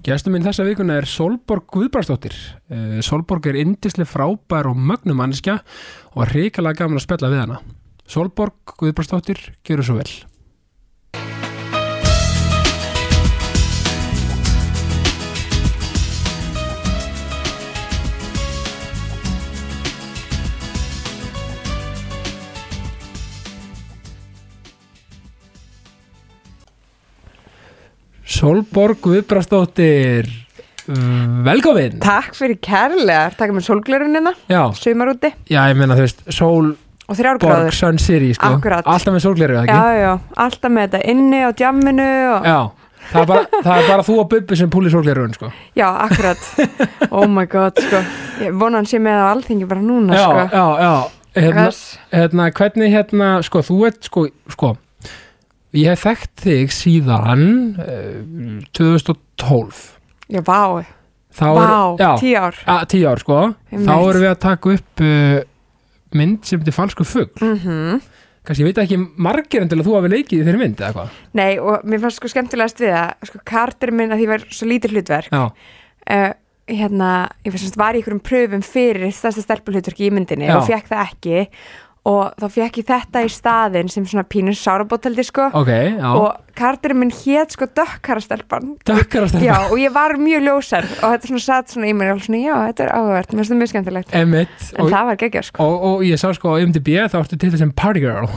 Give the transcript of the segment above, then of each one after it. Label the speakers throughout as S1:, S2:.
S1: Gestur minn þessa vikuna er Solborg Guðbrandsdóttir. Uh, Solborg er indislega frábær og mögnum mannskja og var hrikalega gaman að spjalla við hana. Solborg Guðbrandsdóttir, gerur svo vel. Solborg Guðbrandsdóttir, velkomin!
S2: Takk fyrir kærlegar, takk með sólglörunina
S1: Já,
S2: Sumarúti
S1: já, ég meina þú veist, Solborg Sun City, sko. Alltaf með sólgleru, ekki?
S2: Já, já, alltaf með þetta inni á djamminu og...
S1: Já, það er, bara, það er bara þú og Bubbi sem púlir sólgleruðun sko.
S2: Já, akkurat. Oh my god, sko. Ég vona hann sé með á alþingi bara núna,
S1: Já,
S2: sko.
S1: já, já. Hérna,
S2: Hvers?
S1: hérna, hvernig hérna, sko, þú ert sko, sko ég hef þekkt þig síðan uh, 2012
S2: Já, vá,
S1: Þá
S2: vá,
S1: er, já,
S2: tíu ár.
S1: A, tíu ár sko.
S2: Einmitt.
S1: þá erum við að taka upp uh, mynd sem þetta er falsku fugg
S2: mm
S1: kannski ég veit ekki margir en til að þú hafi leikið í þeirri mynd eða hvað
S2: Nei, og mér fannst sko skemmtilegast við að sko, kartur minn að því var svo lítið hlutverk.
S1: Já,
S2: uh, hérna, ég fannst var í einhverjum pröfum fyrir stærsta stelpulhutverki í myndinni
S1: Já.
S2: og fekk það ekki og þá fekk ég þetta í staðinn sem svona pínur sárabóttaldi sko.
S1: Ok, já.
S2: Og karturinn minn hét sko dökkarastelpan. Og ég var mjög ljósar. Og þetta svona satt svona í mér og svona, já, þetta er áhugavert, mér finnst það mjög skemmtilegt.
S1: Emmett
S2: en
S1: og,
S2: það var geggjað sko,
S1: og, og ég sá sko á MDB þá ertu til þessum Party Girl.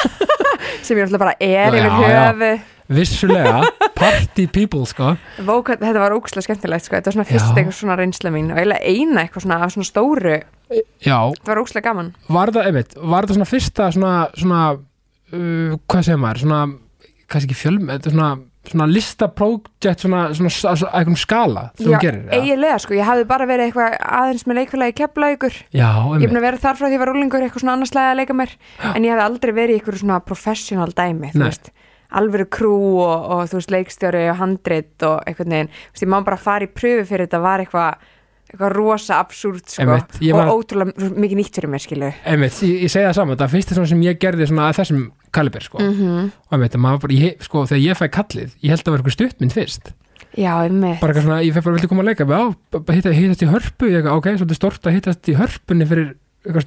S2: Sem ég alltaf bara er yfir höfu
S1: vissulega Party People sko.
S2: Vók, þetta var ókslega skemmtilegt sko, þetta var svona fyrst
S1: Já.
S2: eitthvað svona reynsla mín og eiginlega eina eitthvað svona af svona stóru,
S1: Já,
S2: þetta var ókslega gaman.
S1: Var það, einmitt, var það svona fyrsta svona, svona uh, hvað segir maður, svona kannski ekki fjölm, svona svona listaprójekt svona, svona, eitthvað skala þú gerir eða?
S2: eiginlega sko, ég hafði bara verið eitthvað aðeins með leikfélagi keflaugur
S1: Já,
S2: ég er
S1: einmitt,
S2: búin að vera þar frá því ég var úlingur eitthvað svona annarslega að leika mér en ég hafði aldrei verið í eitthvað svona professional dæmi þú veist, alvöru krú og, og þú veist, leikstjóri og handrit og eitthvað veist, ég má bara fara í pröfu fyrir þetta var eitthvað eitthvað rosa absúrt sko. Og ótrúlega mikið nýtt fyrir mér skilu
S1: einmitt, ég, ég segi það saman það fyrsta svona sem ég gerði svona að þessum kaliber sko,
S2: mm
S1: og einmitt, bara, ég, sko, þegar ég fæ kallið, ég held að vera eitthvað stuttmynd fyrst.
S2: Já, einmitt,
S1: bara eitthvað svona, ég fæ bara vildi koma að leika? Hittast í hörpu, ég, ok, svolítið stort að hittast í hörpunni fyrir eitthvað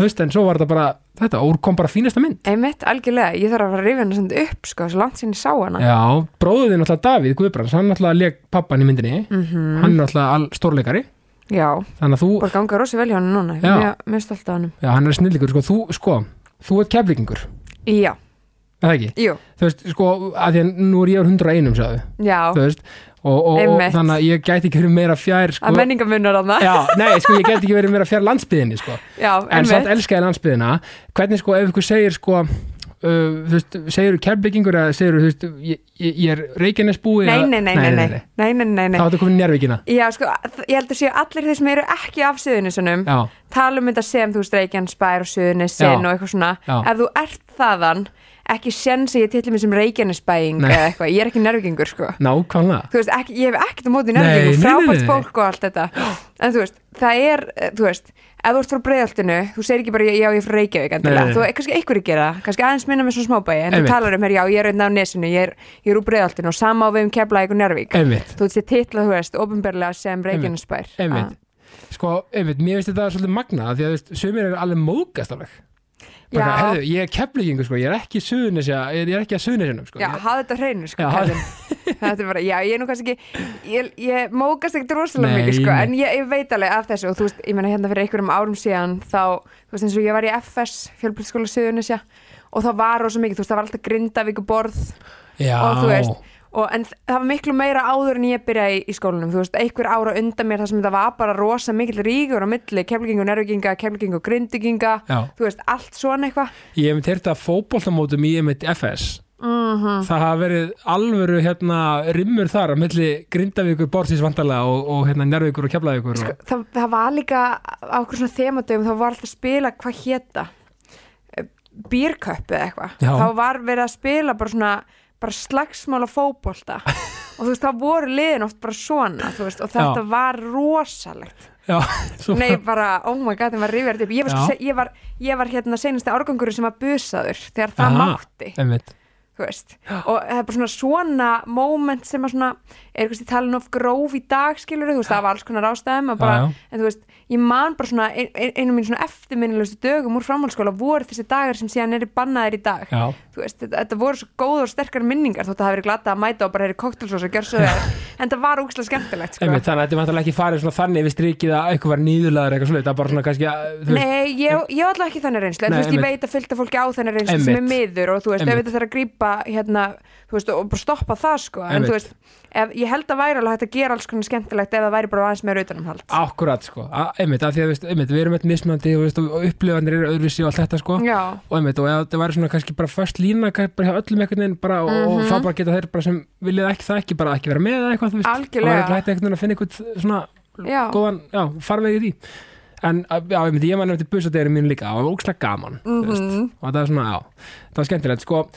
S1: veist, en svo var þetta bara, þetta, og kom bara fínasta mynd.
S2: Einmitt, algjörlega, ég þarf að fara að rifja hana samt upp sko, svo langt sinni sá hana.
S1: Já, bróðið náttúrulega Davíð Guðbrands, hann náttúrulega leik pappan í myndinni,
S2: Mhm.
S1: hann er náttúrulega all stórleikari,
S2: já,
S1: þannig að þú,
S2: bara ganga rosa vel hjá hann núna,
S1: Já.
S2: mjög, mjög stolt af hann
S1: já, hann er snillíkur, sko, þú, sko, þú ert keflingur,
S2: já,
S1: er það ekki?
S2: jú,
S1: Þú veist, sko, að því að nú er ég á 101, sagði,
S2: já.
S1: Þú veist, Og, og, og þannig að ég gæti ekki verið meira fjær sko.
S2: að menningamunnar að
S1: það nei, sko, ég gæti ekki verið meira fjær landsbyðinni sko.
S2: Já,
S1: en samt
S2: elska
S1: ég landsbyðina. Hvernig sko, ef ykkur segir sko uh, þú veist, segir þú kjærbygging eða segir þú, þú veist, ég, ég er reikinnesbúi
S2: nei, nei, nei, nei, nei, nei, nei, nei.
S1: þá ertu komin njárvíkina
S2: já, sko, ég held að séu allir þeir sem eru ekki af suðunisunum tala um þetta sem, þú veist, reikinnsbær og suðunisinn og eitthvað svona, ef þú ert þaðan ekki senn sem ég tillir mig sem Reykjanesbæing eða eitthvað, ég er ekki nervigingur, sko.
S1: Nákvæmlega.
S2: Þú veist, ekki, ég hef ekkert á móti
S1: nei,
S2: frábært fólk og allt þetta. En þú veist, það er, eh, þú veist ef þú ert frá breiðaltinu, þú segir ekki bara já, ég er frá Reykjavík endilega, þú er kannski einhverju gera það, kannski aðeins minna með svona smábæi en
S1: Einmitt.
S2: þú talar um, her, já, ég er einnig á nesinu ég er, ég er úr breiðaltinu og sama á við um Keflavík og Njárvík þú veist, ég titla, þú veist, ofinberlega sem Reykjanesbær.
S1: Einmitt. Sko, einmitt, mér finnst þetta svolítið magna því að þú veist, sumir eru alveg móðgast alveg bara, hefðu, ég er keflingingur sko, ég er ekki suðunisja, ég er ekki að suðunisjanum sko,
S2: Já, hafði þetta hreinu, sko, kallinn. Þetta er bara, já, ég er nú kannski ekki, ég, ég mókast ekkert rosalega mikið, sko, en ég, ég veit alveg af þessu og þú veist, ég meina hérna fyrir einhverjum árum síðan þá, þú veist, eins og ég var í FS, fjölbrytskóla Suðunisja og það var rosa mikið, þú veist, það var alltaf Grindavík borð
S1: já,
S2: og þú veist, og en það var miklu meira áður en ég byrjaði í, í skólanum, þú veist, einhver ára undan mér þar sem þetta var bara rosa mikil ríkur á milli, nerviginga, keflingu og grindiginga, þú veist, allt svona eitthvað.
S1: ég hef mitt heyrt að fótboltamótum í einmitt FS
S2: Mm
S1: það hafa verið alvöru hérna rimmur þar á milli Grindavíkur, Borsís vantarlega og, og hérna Njárvíkur og Keflavíkur
S2: sko, það, það var líka á okkur svona themadöfum þá var alltaf að spila hvað hétta bírköppu eða eitthvað. Þá var verið að spila bara svona bara slagsmál á fótbolta. Og þú veist þá voru liðin oft bara svona veist, og þetta
S1: Já.
S2: var rosalegt.
S1: Já,
S2: nei bara, oh my god, það var rifjart upp. Ég var, ég var, ég var hérna senasti árgangur sem var busaður þegar það
S1: Aha.
S2: mátti.
S1: einmitt,
S2: og það er bara svona svona moment sem að svona er eitthvað talin of gróf í dag skilur þú veist, það var alls konar ástæðum bara,
S1: Já, já.
S2: en þú veist, ég man bara svona ein, ein, einu mín svona eftirminnilegustu dögum úr framhaldsskóla voru þessi dagar sem síðan eru bannaðir í dag.
S1: Já,
S2: þú veist, þetta, þetta voru svo góð og sterkar minningar þótt að það verið glata að mæta og bara heyri koktelsós og gjör það, en það var úkslega skemmtilegt sko.
S1: einmitt, þannig að þetta er vantilega ekki farið svona þannig við strikið að eitthvað var nýðulaður eitthvað svolítið, það
S2: ég, ég var en ég grípa hérna, þú veist, og bara stoppa það sko. En
S1: Einmitt.
S2: þú veist, ef, ég held að væri alveg hægt að gera alls konar skemmtilegt ef það væri bara aðeins meira utanumhald.
S1: Akkurat sko, einmitt, að því að veist, einmitt, við erum eitt mismandi og, veist, og upplifanir eru öðruvísi og allt þetta sko.
S2: Já,
S1: og einmitt, og ef þetta væri svona kannski bara först lína bara hjá öllum einhvern veginn bara, og, og
S2: Mhm.
S1: þá bara geta þeir bara sem viljið ekki það ekki bara ekki vera með eða eitthvað, þú veist.
S2: Algjörlega.
S1: og það er hægt að
S2: já,
S1: en já, einmitt, ég man eftir busadeginum mínu líka og það var ógslag gaman veist,
S2: Mhm.
S1: og það er svona, já, það var skemmtilegt sko,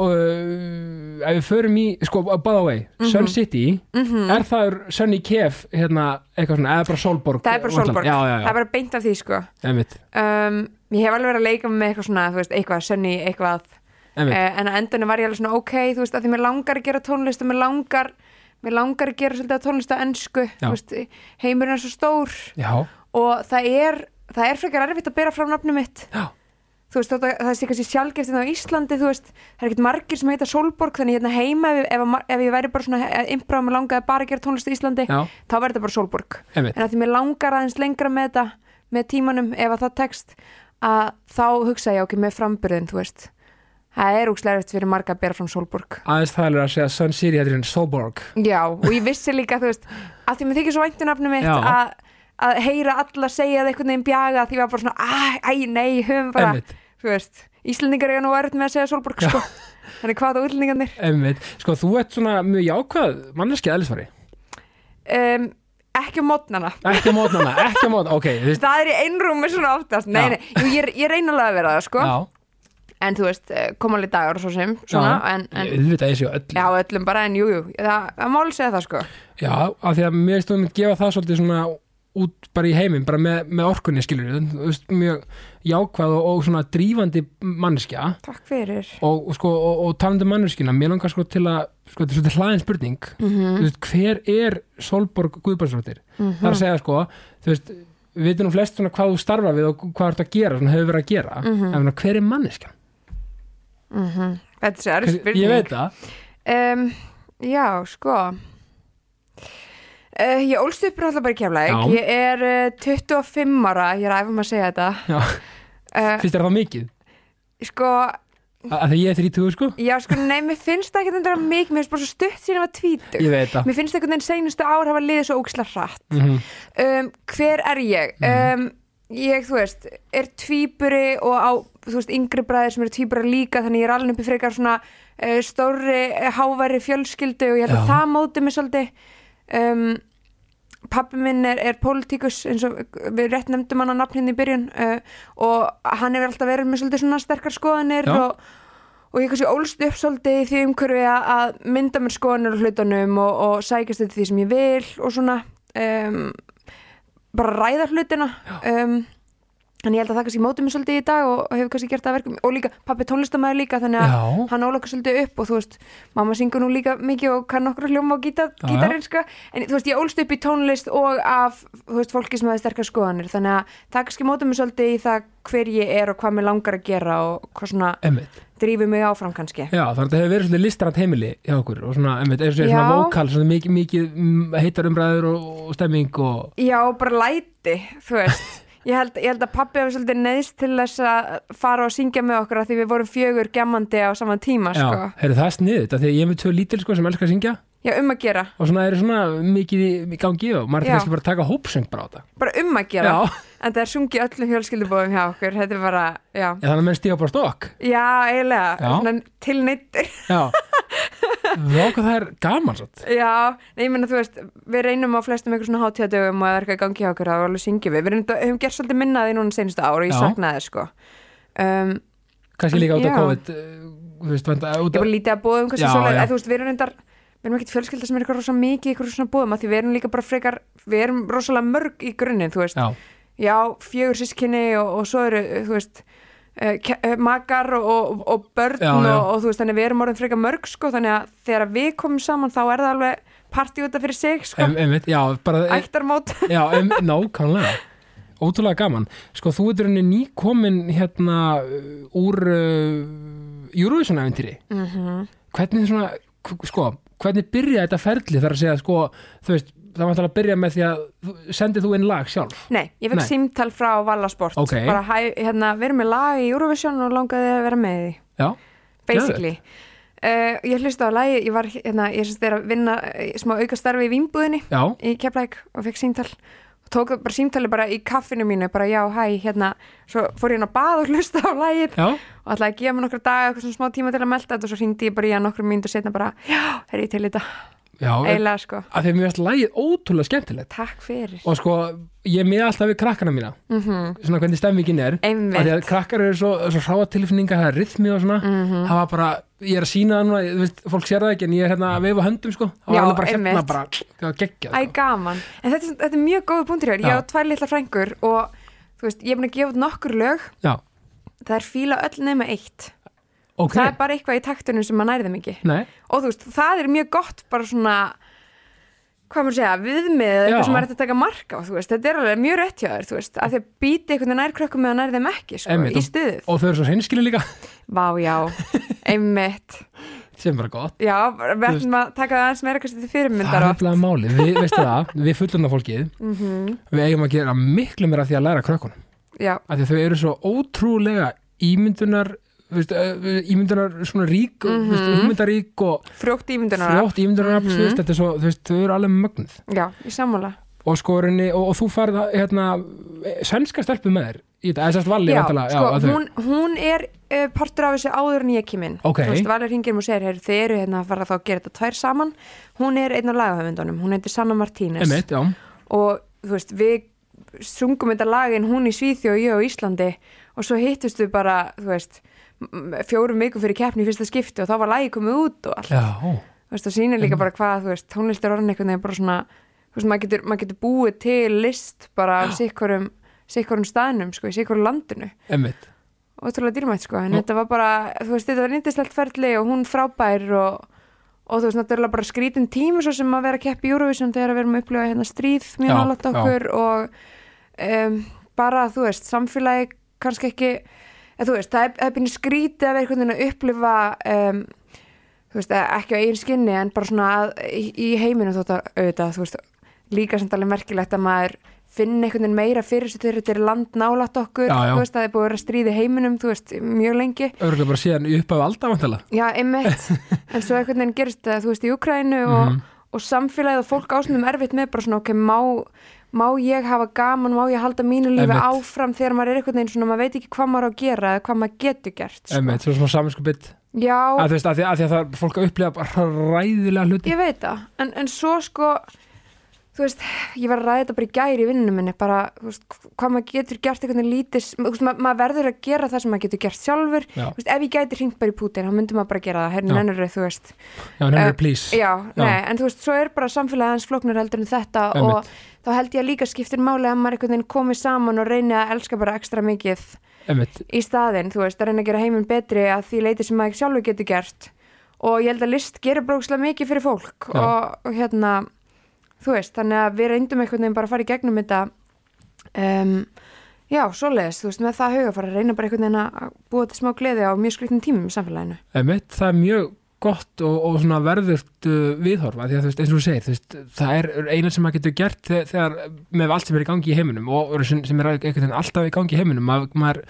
S1: og uh, ef við förum í, sko, by the way Sun City,
S2: Mhm.
S1: er það Sunny Kef, hérna, eitthvað svona eða bara Solborg
S2: það er bara Solborg
S1: já, já,
S2: það
S1: já,
S2: er bara beint af því sko. Um, Ég hef alveg verið að leika með eitthvað svona, þú veist, eitthvað, sönni, eitthvað. Uh, en á endunum var ég alveg svona ok, þú veist, að því mér langar að gera tónlist og mér langar, mér langar að gera svolítið að tónlist á ensku,
S1: Já.
S2: þú veist, heimurinn er svo stór.
S1: Já,
S2: og það er það er frekar erfitt að bera fram nafnum mitt.
S1: Já,
S2: þú veist, þótt að það sé kannski sjálfgeft en á Íslandi, þú veist, það er ekkert margir sem heita Solborg, þannig hérna heima ef, ef, ef ég væri bara svona imbrað og mér langaði bara að gera tónlist á Íslandi,
S1: já,
S2: þá verður þetta bara Solborg
S1: einmitt.
S2: En að því mér langar aðeins lengra með þetta með tímanum, ef að það tekst að þá hugsa ég ok, með framburðin, þú veist. Það er úkslega erfitt fyrir marga að bera fram Solborg
S1: aðeins það er að segja Sun City þetta er en Solborg
S2: Já, og ég vissi líka, þú veist að því mér þykir svo að, að ég þú veist, Íslendingar eiga nú erfitt með að segja Solborg, sko. Þannig hvað á útlendingarnir
S1: einmitt. Sko, þú ert svona mjög jákvæð manneskið eðlisfari
S2: um, ekki á mótnana.
S1: Ekki á mótnana, ekki á mótnana, ok þú veist,
S2: það er í einrúmi svona oftast. Nei, nei, jú, ég, ég reyna alveg að vera það, sko.
S1: Já,
S2: en þú veist, eh, koma alveg dagar og svo sem svona, en, en
S1: auðvitað eins og öll
S2: já, öllum bara, en jú, jú það, það máli segja það, sko.
S1: Já, af því að mér þú mynd gefa það svolítið svona út bara í heiminn, bara með, með orkunni skilur veist, mjög jákvæð og, og svona drífandi manneskja.
S2: Takk fyrir.
S1: Og, og sko, og, og talandi um manneskina mér langar sko til að, sko, þetta er hlaðin spurning.
S2: Mm
S1: þú veist, hver er Solborg Guðbjörnsdóttir? það er að segja sko, veist við veitum nú flest svona hvað þú starfa við og hvað þú ert að gera, svona hefur verið að gera.
S2: Mhm.
S1: en svona, hver er manneskja?
S2: þetta er sér spurning
S1: Ég veit það.
S2: Um, já, sko uh, ég ólst upp ráðlega bara í keflæk ég er uh, 25 ára ég er æfum að segja þetta. Uh,
S1: Finnst þér það mikið?
S2: sko,
S1: Að, að því ég er 30 sko?
S2: já, sko, nei, mér finnst það ekki þetta mikið, mér finnst bara svo stutt síðan ég var tvítug.
S1: Ég veit það.
S2: Mér finnst einhvern veginn seinustu ár hafa liðið svo ógislega hratt.
S1: Mm
S2: um, hver er ég? Um, ég, þú veist, er tvíburi og á, þú veist, yngri bræðir sem eru tvíbura líka, þannig ég er alveg upp í frekar svona stórri, uh, háværi fjölskyldu og ég held
S1: Já.
S2: að það móti mig svolítið um, pappi minn er, er pólitíkus eins og við rétt nefndum hann á nafn hérna í byrjun uh, og hann hefur alltaf verið með svolítið svona sterkar skoðanir
S1: Já.
S2: og og ég kannski ólst upp svolítið í því umhverfi að- mynda mér skoðanir á hlutunum og, og sækast þetta því sem ég vil og svona um, bara ræða hlutina um, en ég held að það kannski móti mér svolítið í dag og, hefur kannski gert það að verkum og líka pappi tónlistamæður líka þannig að
S1: Já,
S2: hann ólaka svolítið upp og þú veist mamma syngur nú líka mikið og kann okkur hljóma og gítar, sko. En þú veist ég ólst upp í tónlist og af þú veist fólki sem hefði sterkar skoðanir þannig að það kannski móti mér svolítið í það hver ég er og hvað mér langar að gera og hvað svona
S1: emmitt
S2: drífi mig áfram kannski.
S1: Já, þannig að þetta hefur verið svolítið listrand heimili hjá okkur og svona, einmitt, eins og svona
S2: Já.
S1: vókal svona mikið, mikið mm, heitar umræður og, og stemming og
S2: Já, bara læti, þú veist Ég held, ég held að pappi hefði svolítið neðst til þess að fara og syngja með okkur að því við vorum fjögur gemmandi á saman tíma
S1: já,
S2: sko.
S1: heyrðu það er sniðið þetta þegar ég er með tvö lítil sko sem elskar að syngja.
S2: Já, um að gera,
S1: og svona eru svona mikið í, gangi og maður er
S2: Já.
S1: kannski bara að taka hópsöng bara á þetta.
S2: Bara um að gera.
S1: Já,
S2: En það er sungið öllum fjölskyldubóðum hjá okkur Þetta er bara, já.
S1: Já, þannig að menn stíga bara stokk.
S2: Já, eiginlega,
S1: Já.
S2: svona til neittur
S1: Já, Vá hvað það er gaman satt
S2: Já, nei, ég meina þú veist Við reynum á flestum eitthvað svona hátíðadögum og það er eitthvað gangi hjá okkur þá alveg syngjum við. Við reynum, höfum gert svolítið minnaði núna senstu ár og ég saknaði sko. Um,
S1: Kannski líka út af. COVID uh, Þú veist, vanda, út
S2: ég bara lítið að bóðum kannski að þú veist, við erum reyndar við erum ekkert fjölskylda sem er eitthvað rosa mikið eitthvað svona bóðum að því við erum líka bara frekar við erum rosalega mörg í grunninn, þú veist.
S1: Já,
S2: já, fjögur sískinni og, og svo eru, þú veist makar og, og, börn
S1: Já, já.
S2: Og, og þú veist, þannig við erum orðin frekar mörg sko, þannig að þegar við komum saman þá er það alveg partí út af fyrir sig sko,
S1: em, em, já, bara,
S2: ættarmót.
S1: Já, em, nákvæmlega. Ótrúlega gaman, sko þú ert rauninni nýkomin hérna úr uh, Eurovision-æventýri
S2: mm
S1: hvernig svona, sko hvernig byrja þetta ferli þar að segja sko, þú veist, það var að byrja með því að sendið þú inn lag sjálf?
S2: Nei, ég fekk símtal frá Vallasport
S1: Ok.
S2: bara hérna, erum með lag í Eurovision og langaði að vera með því.
S1: Já,
S2: basically. uh, ég hlusta á lagi, ég var hérna, ég syns þeir að vinna eh, smá auka starfi í Vínbúðinni
S1: já,
S2: í Keflæk og fekk símtal. Og tók bara símtali bara í kaffinu mínu bara já, hæ, hérna, svo fór ég inn á bað og hlusta á lagið
S1: já,
S2: og ætlaði að gefa mér nokkra daga, eitthvað svona smá tíma til að melta þetta og svo hringdi ég bara í hann nokkrum mínútur setna bara, já, er ég til þetta eiginlega sko,
S1: að því að mér finnst lagið ótrúlega skemmtilegt
S2: takk fyrir
S1: og sko, ég með alltaf við krakkana mína
S2: mm
S1: svona hvernig stemmingin er að því að
S2: einmitt
S1: krakkar eru svo, svo hráa tilfinninga það er rithmi og svona
S2: Mhm.
S1: það var bara, ég er að sína það núna þú veist, fólk sér það ekki en ég er hérna að veifa höndum sko það var bara hérna
S2: einmitt.
S1: bara það var geggjað
S2: Æ,
S1: sko.
S2: gaman. En þetta, er- þetta er mjög góða punktur hér. Ég á tvær litla frængur og þú veist, ég er búin að gefa út nokkur lög.
S1: já,
S2: Það er fíla öll nema eitt.
S1: Ok,
S2: Það er bara eitthvað í taktunum sem maður nærðum ekki.
S1: nei,
S2: Og þú veist, það er mjög gott bara svona, hvað maður segja, viðmið eða eitthvað sem maður ætti að taka marka á, veist. Þetta er alveg mjög rétt hjá þér, þú veist, að að býti einhvern veginn nær krökkum með að nærðum ekki, sko,
S1: Einmitt,
S2: í
S1: og-
S2: stuðið.
S1: og þau eru svo hreinskili líka
S2: Vá, já, einmitt.
S1: sem bara gott
S2: Já, við ætlum að taka það aðeins meira kannski til
S1: það
S2: fyrirmyndar
S1: er
S2: oft.
S1: nefnilega máli, við, veistu það, við fullurna fólkið
S2: Mm
S1: við eigum að gera miklu meira því að læra krökkunum
S2: Já,
S1: að þau eru svo ótrúlega ímyndunar ímyndunar svona rík mm. -hmm. ímyndarík og
S2: frjótt ímyndunar.
S1: frjótt ímyndunar mm
S2: Mhm.
S1: þetta er svo, þú veist, þau eru alveg mögnuð
S2: Já, í sammála.
S1: og skorinni, og, og þú farið hérna, sænska stelpu með þér í þetta, eða sérst valli
S2: Já,
S1: væntanlega,
S2: sko,
S1: þau-
S2: hún, hún er uh, partur af þessu áður en ég kem inn
S1: Ok.
S2: Þú veist, Valur hringir og segir, "Heyrðu, þið eru hérna að fara þá að gera þetta tvær saman Hún er einn af lagahöfundunum, hún heitir Sanna Martínez
S1: Einmitt, já,
S2: Og þú veist, við sungum þetta lagin hún í Svíþjó og ég á Íslandi Og svo hittust við bara, þú veist fjórum vikum fyrir keppni í fyrsta skipti og þá var lagi komið út og allt.
S1: Já,
S2: þú veist, það sýnir líka bara hvað, þú veist, tónlist er orðin einhvern veginn bara svona, þú veist, maður getur, maður getur búið til list bara sikkurum sikkurum staðnum, sko, í sikkurum landinu.
S1: Einmitt.
S2: Ótrúlega dýrmætt sko, en
S1: Nú-
S2: þetta var bara þú veist, þetta var yndislegt ferli og hún frábær og, og þú veist, náttúrulega bara skrítin tími svo sem að vera að keppa í Eurovision þegar við erum að upplifa hérna stríð mjög
S1: Já,
S2: nálægt okkur og um, bara, þú veist, samfélagi kannski ekki, eða, þú veist, það er, er byrjun skrítið að vera einhvern veginn að upplifa um, þú veist, ekki á eigin skinni en bara svona að, í, í heiminu þótt að auðvitað, þú veist, líka samt alveg merkilegt að maður finna einhvern veginn meira fyrir sér þegar þetta er land nálægt okkur
S1: Já, já.
S2: þú veist, það er búið að vera stríð í heiminum þú veist, mjög lengi
S1: Örgulega bara síðan upp af aldavantala
S2: já, einmitt, en svo einhvern veginn gerist það, þú veist, í Ukrænu og,
S1: Mhm.
S2: og samfélagið og fólk ásnum erfitt með bara svona, ok, má, má ég hafa gaman, má ég halda mínu lífi
S1: Einmitt.
S2: áfram þegar maður er einhvern veginn svona, maður veit ekki hvað maður á að gera eða hvað maður getur gert sko.
S1: Svo svona saminsku bytt
S2: já,
S1: að veist, að því að, því að það er fólk að upplifa bara ræðilega hluti
S2: ég veit það en, en svo sko þú veist, ég var að ræða þetta bara í gæri í vinnunum minni, bara, þú veist, hvað maður getur gert veginn lítið, þú veist, ma maður verður að gera það sem maður getur gert sjálfur.
S1: Já,
S2: þú veist, ef ég gæti hringt bara í Putin, þá myndum maður bara gera það, herrin
S1: Já.
S2: ennur þú veist.
S1: Já, nefnir,
S2: Eh,
S1: please.
S2: já,
S1: Já.
S2: nei, en þú veist, svo er bara samfélagið hans flóknur heldur en þetta
S1: Einmitt.
S2: og þá held ég að líka skiptir máli að maður einhvern veginn komið saman og reyni að elska bara ekstra mikið
S1: Einmitt,
S2: í staðinn, þú veist, að reyna að gera heiminn betri að því leiti sem maður sjálfur getur gert. Og ég held að list gerir brókslega mikið fyrir fólk og, og hérna þú veist, þannig að við reyndum einhvern veginn bara að fara í gegnum þetta um, já, svoleiðis, þú veist, með það huga fara að reyna bara einhvern veginn að búa til smá gleði á mjög skrifnum tímum í samfélaginu
S1: einmitt, það er mjög gott og, og svona verðurt uh, viðhorfa því að þú veist, eins og þú segir, þú veist, það er eina sem maður getur gert þegar, þegar með allt sem er í gangi í heiminum og sem, sem er einhvern veginn alltaf í gangi í heiminum maður, maður,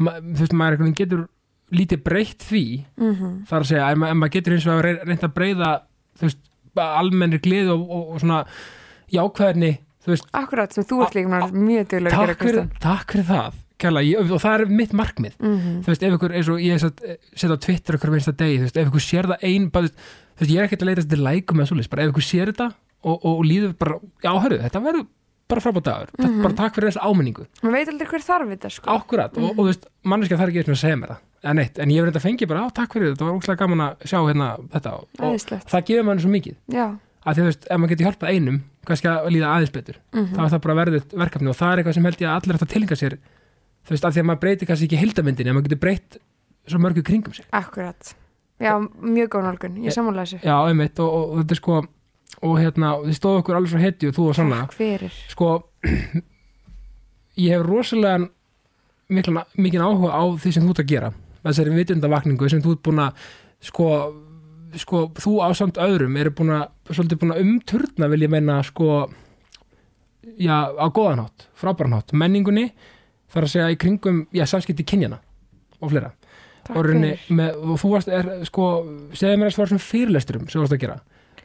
S1: þú veist, maður getur lítið breytt því
S2: mm -hmm.
S1: þar að segja, en maður getur eins og að reynda að breyða þú veist, bara almennri gleði og, og, og svona jákvæðinni
S2: Akkurat, sem þú ert líka mjög duglega að gera
S1: fyrir, takk fyrir það kærlega, og það er mitt markmið.
S2: Mm -hmm.
S1: þú veist, ef ykkur, eins og ég setja á Twitter okkur minnsta degi, þú veist, ef ykkur sér það ein bara, þú veist, ég er ekkert að leita til lækum eða svoleiðis, bara ef ykkur sér þetta og, og, líður bara, já, hörru, þetta verður bara frábært dagur, mm
S2: Mhm.
S1: bara takk fyrir þessa áminningu.
S2: Maður veit aldrei hver þarf þetta sko.
S1: Akkurat, og, og þú veist, manneskja þarf ekki sinni að segja mér það, eða neitt, en ég verður þetta fengið bara, á, takk fyrir þetta, var ógslag gaman að sjá hérna þetta, og, og
S2: Æðislegt.
S1: það gefur mann svo mikið,
S2: já,
S1: að því þú veist, ef maður getur hjálpað einum, kannski að líða aðeins betur?
S2: Mm
S1: þá er það bara verðið verkefni og það er eitthvað sem held ég að allir að tilinga sér þú veist, af því að maður breytir kannski ekki heildamyndinni, en maður getur breytt svo mörgu kringum sig.
S2: Akkurat. Já, mjög góð nálgun, ég sammála þessu.
S1: Já, einmitt, og, og, þetta er sko og hérna, þið stóðu okkur alveg svo hetju þú og Sanna,
S2: Takk fyrir.
S1: Sko ég hef rosalega miklan, mikinn áhuga á því sem þú ert að gera þessari vitundavakningu sem þú ert búin að sko, sko þú á samt öðrum eru búin að svolítið búin að umturna vil ég meina sko já, á góðanhátt, frábæranhátt menningunni, þar að segja í kringum já, samskipti kynjana og fleira. Og,
S2: fyrir.
S1: með, og þú varst, er, sko segðu mér að svara sem fyrirlesturum sem þú varst að gera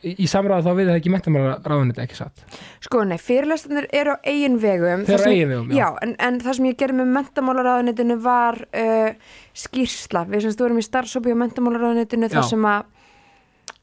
S1: í, samræða þá við það ekki mentamála ráðunni ekki satt,
S2: Sko, nei, fyrirlestunir eru á eigin vegum
S1: þeir eru
S2: sem-
S1: eigin vegum
S2: Já, en, en það sem ég gerði með mentamálaráðunitinu var uh, skýrsla. Við semst vorum í starfsópi á mentamálaráðunitinu þar
S1: Já.
S2: sem að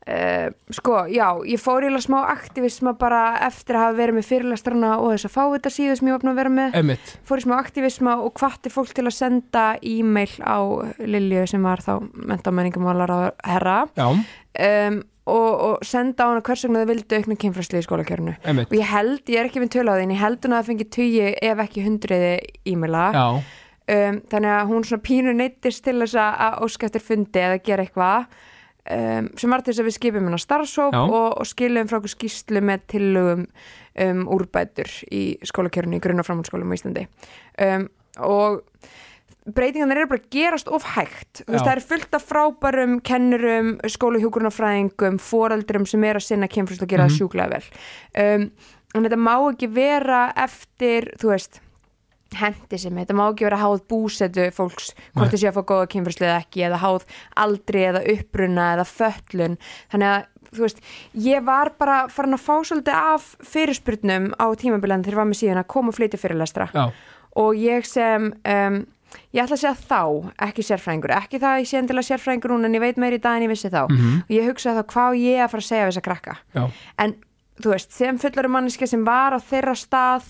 S2: uh, sko, já, ég fór í smá aktivisma bara eftir að hafa verið með fyrirlestrana og þess að fá þetta síðu sem ég búin að vera með.
S1: Emmitt,
S2: Fór í smá aktivisma og hvatti fólk til að senda e-mail á Lilju sem var þá mentamenningamálaráður herra
S1: já,
S2: um, og, og senda á hana hvers vegna þau vildu aukna kynfræsli í skólakjörnu. Og ég held, ég er ekki með tölu á því, en ég held hún að það fengi tugi ef ekki hundriði e-maila. Um, þannig að hún svona pínu neittist til þess að- eftir fundi eða gera eitthvað um, sem var til þess að við skipum hennar starfsóp og, og skilum frá okkur skýslu með tillögum um, úrbætur í skólakjörnu í grunn- og framhaldsskólum á Íslandi. Um, og breytingarnir eru bara gerast of hægt. Veist, það er fullt af frábærum kennurum, skólahjúkurnafræðingum foreldrum sem er að sinna kemfrist og gera
S1: Mhm.
S2: það sjúklega vel. Um, en þetta má ekki vera eftir þú veist hendi sem þetta má ekki vera háð búsetu fólks, hvort sé að fá góða kynfræslu eða ekki, eða háð aldri eða uppruna eða föllun þannig að þú veist, ég var bara farin að fá svolítið af fyrirspurnum á tímabilan þegar ég var með síðan að koma og flytja fyrirlestra.
S1: Já,
S2: og ég sem um, ég ætla að segja þá, ekki sérfræðingur. Ekki það að ég sé endilega sérfræðingur núna en ég veit meiri í dag en ég vissi þá.
S1: Mhm,
S2: og ég hugsa þá hvað ég að fara að segja við þessa krakka?
S1: Já,
S2: en þú veist, sem fullari manneska sem var á þeirra stað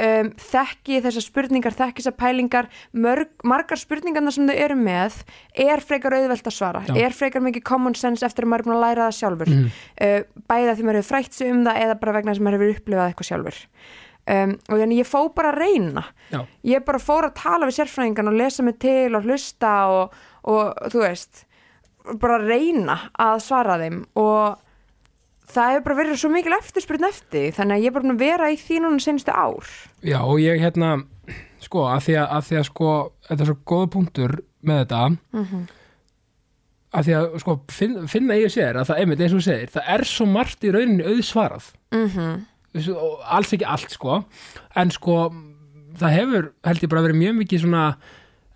S2: um, þekki þessar spurningar þekki þessar pælingar mörg, margar spurningarna sem þau eru með er frekar auðvelt að svara.
S1: Já.
S2: er frekar mikið common sense eftir að maður er búin að læra það sjálfur.
S1: Mhm,
S2: uh, bæða því maður hefur frætt sig um það eða bara vegna þess að maður hefur upplifað eitthvað sjálfur um, og þannig ég fó bara að reyna.
S1: Já,
S2: ég bara fór að tala við sérfræðingan og lesa mig til og hlusta og, og þú veist bara reyna að svara þeim. Og það hefur bara verið svo mikil eftirspurn eftir þannig að ég er bara vera í því núna senstu ár.
S1: Já, og ég hérna sko, að því að, að því að sko þetta er svo góða punktur með þetta.
S2: Mm
S1: að því að sko finn, finna ég sér að það einmitt eins og segir, það er svo margt í rauninni auðsvarað.
S2: -hmm.
S1: Alls ekki allt sko en sko það hefur held ég bara verið mjög mikið svona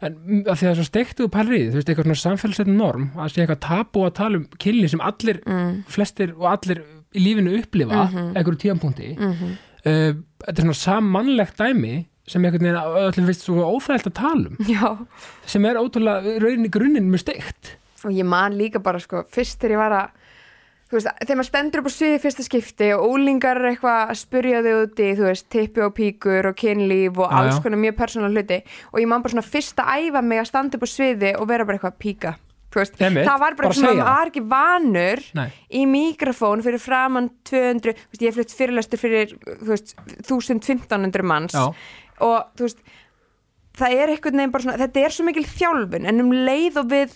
S1: en að því að svo steiktu pælir í því, þú veist, eitthvað svona samfélagsleitin norm að sé eitthvað tabu að tala um kynni sem allir,
S2: mm.
S1: flestir og allir í lífinu upplifa,
S2: Mhm.
S1: einhverju tíðanpunkti
S2: Mm -hmm.
S1: uh, þetta er svona sammannlegt dæmi sem einhvern veginn að öllum finnst svo óþægilt að tala um
S2: já
S1: sem er ótrúlega í rauninni grunninn mjög steikt
S2: og ég man líka bara sko fyrst þegar ég var að veist, þegar maður stendur upp á sviði fyrsta skipti og úlingar er eitthvað að spurja þau úti þú veist, tippi og píkur og kynlíf og
S1: Já,
S2: alls konar mjög persónulega hluti og ég man bara svona fyrst að æfa mig að standa upp á sviði og vera bara eitthvað píka þú veist,
S1: Einmitt,
S2: það var bara,
S1: bara
S2: svona maður var ekki vanur
S1: Nei,
S2: í mikrofón fyrir framann 200, þú veist, ég hef flutt fyrirlestur fyrir þú veist, 1500 manns
S1: já,
S2: og þú veist það er einhvern veginn bara svona þetta er svo mikil þjálfun en um leið og við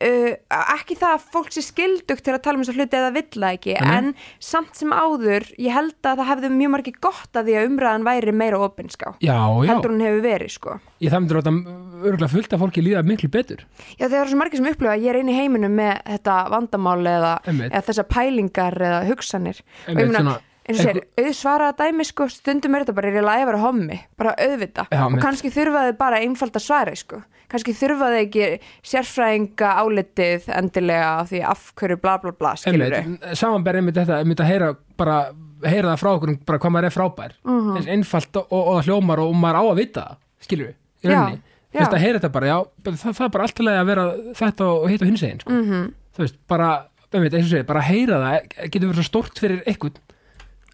S2: uh, ekki það að fólk sé skildugt til að tala um þess að hluti eða vill það ekki
S1: Nei.
S2: en samt sem áður ég held að það hefði mjög margir gott að því að umræðan væri meira opinská heldur hún hefur verið sko
S1: ég það myndir að þetta örgulega fullt af fólki líða miklu betur
S2: Já það eru svo margir sem upplifa að ég er einu í heiminum með þetta vandamál eða,
S1: Einmitt.
S2: eða þessar pælingar eða hugsanir og ég
S1: Einmitt, svona-
S2: eins og segir, auðsvaraða dæmi sko, stundum er þetta bara, er ég læg að vera hommi bara auðvita
S1: Já,
S2: og
S1: mitt.
S2: kannski þurfaði bara einfald að svara sko. kannski þurfaði ekki sérfræðinga álitið endilega af því af hverju bla bla bla skilur
S1: einmitt, samanber einmitt þetta einmitt að heyra bara heyra það frá okkur um bara hvað maður er frábær
S2: Mhm.
S1: eins einfalt og, og, og hljómar og maður á að vita skilur við í rauninni, þú veist að heyra þetta bara já, það, það er bara alltaf að vera þetta og hitt og hins eginn, sko.
S2: mm
S1: þú veist, bara, einmitt, eins og segir, bara heyra það getur verið svo stórt fyrir einhvern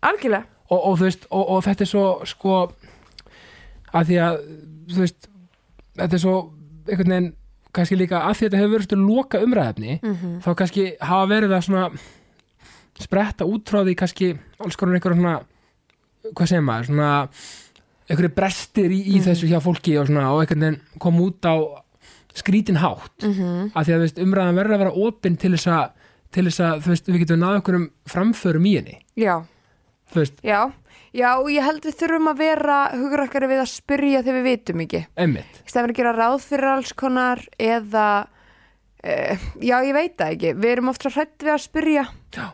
S2: algjörlega.
S1: Og, og veist, og, og þetta er svo sko að því að, veist þetta er svo, einhvern veginn kannski líka að að þetta hefur verið loka umræðefni
S2: mm
S1: þá kannski hafa verið að svona spretta út frá því kannski alls konar einhverjum svona hvað segir maður, svona einhverju brestir í, í þessu hjá fólki og, svona, og einhvern veginn kom út á skrítin hátt.
S2: Mm -hmm.
S1: af því að veist, umræðan verður að vera opinn til þess að, til þess að veist, við getum náðu einhverjum framförum í henni.
S2: Já,
S1: þú veist,
S2: já já, og ég held við þurfum að vera hugrakkari við að spyrja þegar við vitum ekki.
S1: Emmitt
S2: í stæðan að gera ráð fyrir alls konar eða uh, já, ég veit það ekki, við erum oft svo hrætt við að spyrja.
S1: Já.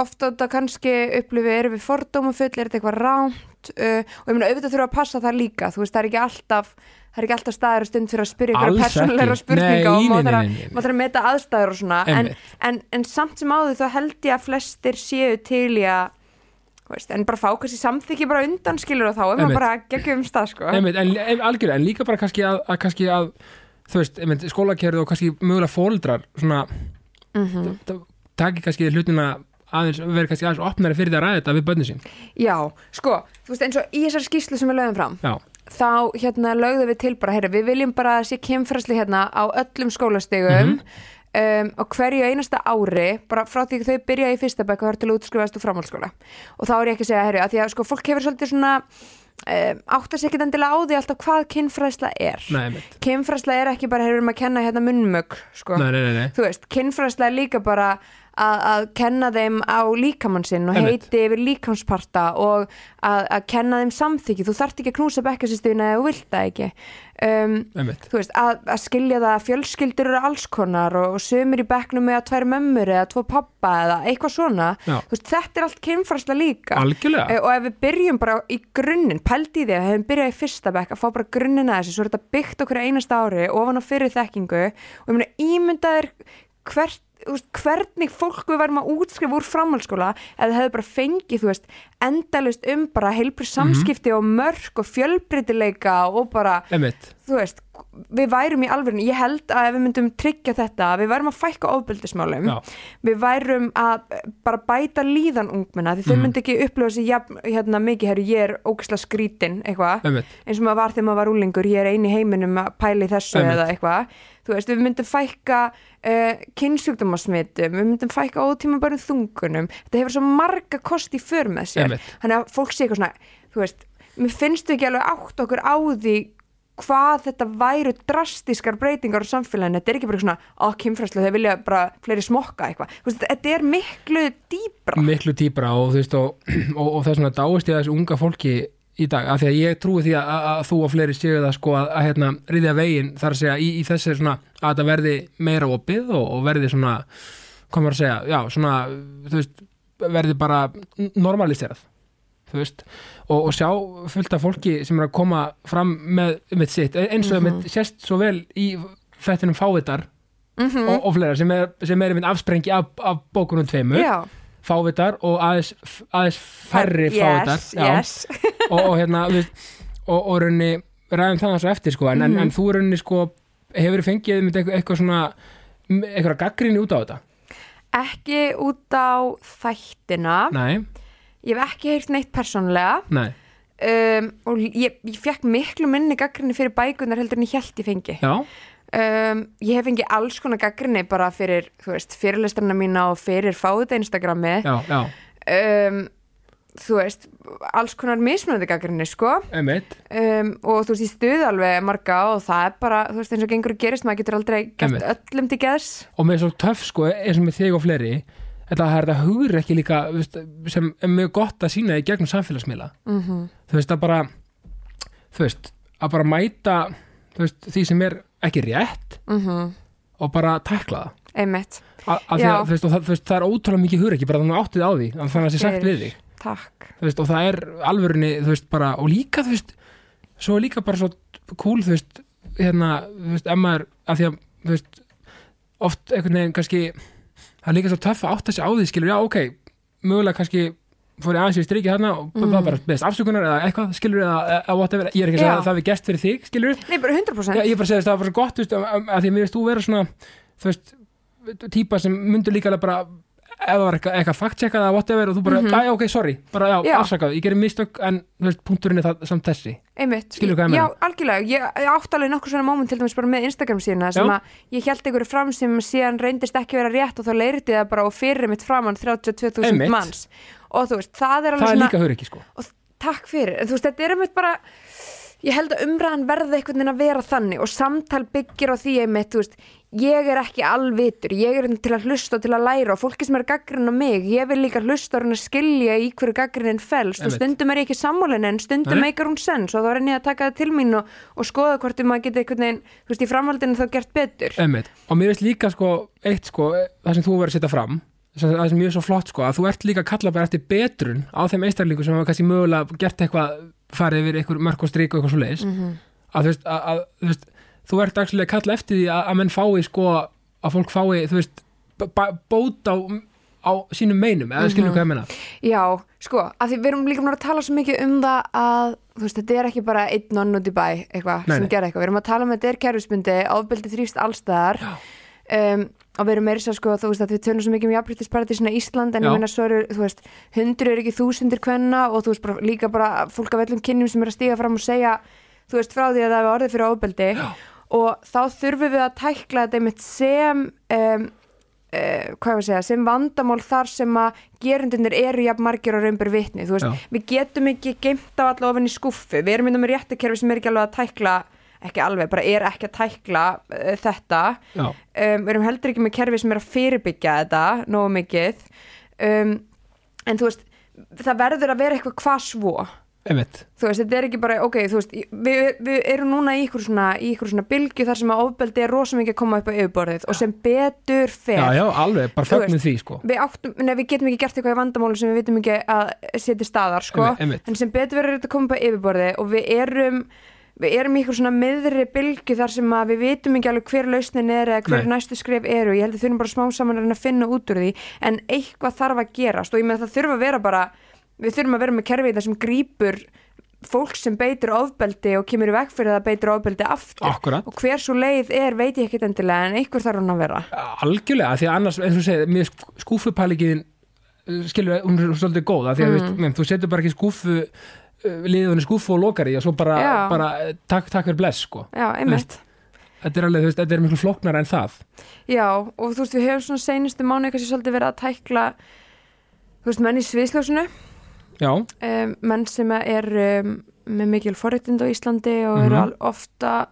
S2: ofta þetta kannski upplifi erum við fordómafull, er þetta eitthvað ránt uh, og ég meina auðvitað þurfa að passa það líka. Þú veist, það er ekki alltaf það er ekki alltaf staður og stund fyrir að spyrja ykkur
S1: ekki.
S2: spurninga og
S1: Nei,
S2: maður
S1: nei,
S2: þarf að- maður að meta aðstæður og svona. En,
S1: Einmitt.
S2: en, en samt sem áður þá held ég að flestir séu til í að veist, en bara fá kannski samþykki bara undan skilur og þá er maður bara geggjum stað sko.
S1: En, en, algjörlega, en líka bara kannski að, að, kannski að þú veist, einmitt, skólakerfið og kannski mögulega fóldrar svona,
S2: mm
S1: mm. taki kannski hlutina aðeins, verið kannski aðeins opnari fyrir því að ræða þetta við bönni sín.
S2: Já, sko, þú veist eins og í þessari skýslu sem við lögum fram
S1: Já,
S2: þá hérna lögðum við til bara, heyra, við viljum bara að sé kynfræsli hérna á öllum skólastigum um, og hverju einasta ári bara frá því að þau byrja í fyrsta bekk og er til að útskrifast úr framhaldsskóla. Og þá er ég ekki að segja, heyra, að því að sko fólk hefur svolítið svona um, átt að segja ekki endilega á því alltaf hvað kynfræsla er. Kynfræsla er ekki bara, hefur um að kenna hérna munnmög sko.
S1: Nei, nei, nei, nei,
S2: þú veist, kynfræsla er líka bara að, að kenna þeim á líkamann sinn og heiti yfir líkamsparta og að, að kenna þeim samþykki. Þú þarft ekki að knúsa bekkasýstina eða þú vilt það ekki. Um, veist, að, að skilja það að fjölskyldur eru alls konar og, og sömur í bekknum með að tvær mömmur eða tvo pappa eða eitthvað svona. Veist, þetta er allt kynfræsla líka.
S1: Algjörlega,
S2: Eh, og ef við byrjum bara í grunninn pældi í því að hefum byrjað í fyrsta bekk að fá bara grunninn að þessu, svo er þetta byggt okkur einasta ári ofan á fyrir þekkingu og ég meina ímyndaðir hvert þú veist, hvernig fólk við værum að útskrifa úr framhaldsskóla eða hefur bara fengið, þú veist, endalust um bara heilbrið samskipti og mörk og fjölbreytileika og bara
S1: einmitt
S2: þú veist, við værum í alvörinu ég held að ef við myndum tryggja þetta við værum að fækka ofbeldismálum
S1: Já.
S2: við værum að eh, bara bæta líðan ungmenna því þau
S1: Mhm.
S2: myndi ekki upplifa sér jafn, hérna mikið, herru, ég er ógislega skrítin eitthvað, eins og maður var þegar maður var úlingur ég er eini heiminum að pæla í þessu
S1: Einmitt.
S2: eða eitthvað, þú veist, við myndum fækka uh, kynnsjúkdómasmitum við myndum fækka ótíma bara þungunum þetta hefur svo marga kosti í för með sér þannig að fólk sé eitthvað svona þú veist, mér finnst við ekki alveg átt okkur á því hvað þetta væru drastískar breytingar á samfélaginu, þetta er ekki bara svona á kynfræslu, þau vilja bara fleiri smokka eitthvað, þetta er miklu dýbra
S1: miklu dýbra og þú veist og, og, og það er svona dáist að þessu unga fólki í dag, af því að ég trúi því að, að, að þú og fleiri séu það sko að, að hérna riðja veginn þar að segja í, í þessi svona að þetta verði meira opið og, og verði svona maður að segja, já svona þú veist, verði bara normaliserað veist, og, og sjá fullt af fólki sem er að koma fram með, með sitt, eins og mm
S2: Mhm.
S1: sést svo vel í fættinum fávitar
S2: mm
S1: og, og fleira sem er, sem er afsprengi af, af bókunum tveimur.
S2: Já,
S1: fávitar og aðeins, aðeins færri fávitar
S2: yes, yes.
S1: og, og hérna veist, og, og raunni ræðum það svo eftir sko, en,
S2: Mhm.
S1: en, en þú raunni sko hefur fengið einmitt eitthvað, eitthvað svona eitthvað gaggrinni út á þetta?
S2: Ekki út á þættina.
S1: Nei,
S2: ég hef ekki heyrt neitt persónlega
S1: nei,
S2: um, og ég, ég fekk miklu minni gaggrinni fyrir bækunar heldur en ég held ég fengi. Um, ég hef fengið alls konar gaggrinni bara fyrir, fyrirlistrana mína og fyrir fáið Instagrami.
S1: Já, já.
S2: Um, þú veist, alls konar mismunandi gaggrinni, sko. Um, og þú veist, ég stuði alveg marga og það er bara, þú veist, eins og gengur að gerist maður getur aldrei gert öllum til geðs.
S1: Og með svo töff sko eins og með þig og fleiri þetta er þetta hugur ekki líka veist, sem er mjög gott að sína í gegnum samfélagsmiðla
S2: mm
S1: þú veist að bara þú veist, að bara mæta veist, því sem er ekki rétt og bara tækla það að, veist, það, það er ótrúlega mikið hugur ekki bara þannig áttið á því þannig að það sé sagt við þig og það er veist, bara, og líka þú veist svo er líka bara svo cool þú veist, hérna, þú veist, ef maður af því að, þú veist, oft einhvern veginn kannski, það er líka svo töff að átta sig á því, skilur, já, ok mögulega kannski fór ég aðeins í strikið hérna og mm. bara beðist afsökunar eða eitthvað, skilur, eða, eða whatever, ég er ekki að segja að það við gert fyrir þig, skilur.
S2: Nei, bara 100%
S1: Já, ég er bara þess að það var svo gott, þú veist, að, að því að mér veist þú vera svona, þú veist, típa sem myndur líka bara það var eitthvað, eitthvað fact-checkað eða whatever og þú bara, mm ok, sorry, bara já,
S2: Já.
S1: afsakað, ég gerir mistök en, veist, punkturinn er það samt þessi.
S2: einmitt, já, algjörlega ég, ég átt alveg nokkuð svona moment til dæmis bara með Instagram síðuna sem
S1: Já.
S2: að ég held einhverju fram sem síðan reyndist ekki vera rétt og þá leirti það bara og fyrir mitt framann 32.000
S1: Einmitt.
S2: manns og þú veist, það er alveg
S1: Það er líka hör ekki, sko.
S2: og takk fyrir en þú veist, þetta er einmitt bara ég held að umræðan verði einhvern veginn að vera þannig og samtal byggir á því einmitt, þú veist, ég er ekki alvitur, ég er til að hlusta til að læra og fólki sem er gaggrinn á mig, ég vil líka hlusta og skilja í hverju gaggrinn fælst og stundum er ég ekki sammálinn en stundum meikar hún sens og þá er henni að taka það til mín og, og skoða hvort að geta einhvern veginn, þú veist, í framhaldinu þá gert betur.
S1: Einmitt. og mér veist líka sko eitt sko, það sem þú verður að setja fram það sem mjög svo flott sko, að þú ert líka að kalla bara eftir betrun á þeim einstaklingu sem hafa kannski mögulega gert eitthvað farið yfir einhver mörg og strik og eitthvað svo leiðis
S2: Mhm.
S1: að þú veist, að, að, þú veist þú ert að kalla eftir því að, að menn fái sko, að fólk fái, þú veist bót á, á sínum meinum, eða skilur hvað ég meina?
S2: Já, sko, að því við erum líka búin að tala svo mikið um það að þú veist, þetta er ekki bara einn nonn út í bæ eitthvað sem gerði eitthvað, við erum að tala um að þetta er kerfisbundi, ofbeldi þrýst allstaðar um, og við erum meira sér sko, þú veist, að við tölum svo mikið um jafnbryttisparadísina Ísland, en
S1: Já.
S2: ég meina svo eru, þú veist, hundur eru ekki þúsundir kvenna og þú veist, bara, líka bara fólk af öllum kynjum sem er að stíga fram og segja þú veist, frá því að það er orðið fyrir ofbeldi. Já. Og þá þurfum við að tækla þetta einmitt sem um, uh, segja, sem vandamál þar sem að gerundinir eru jafn margir og veist,
S1: Já.
S2: við getum ekki geimt á allavega ofin í skuffu, við erum innan með réttakerfi sem er ekki alveg að tækla ekki alveg, bara er ekki að tækla uh, þetta, um, við erum heldur ekki með kerfi sem er að fyrirbyggja þetta nógu mikið. Um, en þú veist, það verður að vera eitthvað hvað svo
S1: einmitt
S2: þú veist, þetta er ekki bara, ok, þú veist við, við erum núna í ykkur svona, í ykkur svona bylgju þar sem að ofbeldi er rosa mikið að koma upp á yfirborðið og sem betur fer
S1: Já, já, alveg, bara fögnum því sko
S2: Við, áttum, nei, við getum ekki gert eitthvað í vandamálu sem við vitum ekki að setja staðar sko.
S1: Einmitt, einmitt.
S2: en sem betur verður þetta að koma upp á yfirborðið og við erum við erum í ykkur svona miðri bylgju þar sem að við vitum ekki alveg hver lausnin er eða hver
S1: Nei.
S2: næstu skref eru, ég held að þurfum bara smá saman að finna út úr því en eitthvað þarf að gerast og ég með það þurfa að vera bara við þurfum að vera með kerfið það sem grípur fólk sem beitir ofbeldi og kemur í veg fyrir það beitir ofbeldi aftur.
S1: Akkurat,
S2: og hver svo leið er veit ég ekkit endilega en einhver þarf hann að vera.
S1: Algjörlega, því að annars, eins og þú segir, mér skúfupælikiðin skilur, hún er svolítið góð af því að mm. veist, þú setur bara ekki skúfu liðunni skúfu og lokar í og svo bara, bara eh, takk, takk fyrir bless sko.
S2: Já, einmitt.
S1: þetta er alveg, þú veist, þetta er miklu flóknar en það.
S2: Já, og þú veist, við hefum svona seinustu mánu kannski svolítið verið að tækla þú veist, menn í sviðsljósinu.
S1: Já,
S2: um, menn sem er um, með mikil forréttind á Íslandi og
S1: Mhm.
S2: eru al- ofta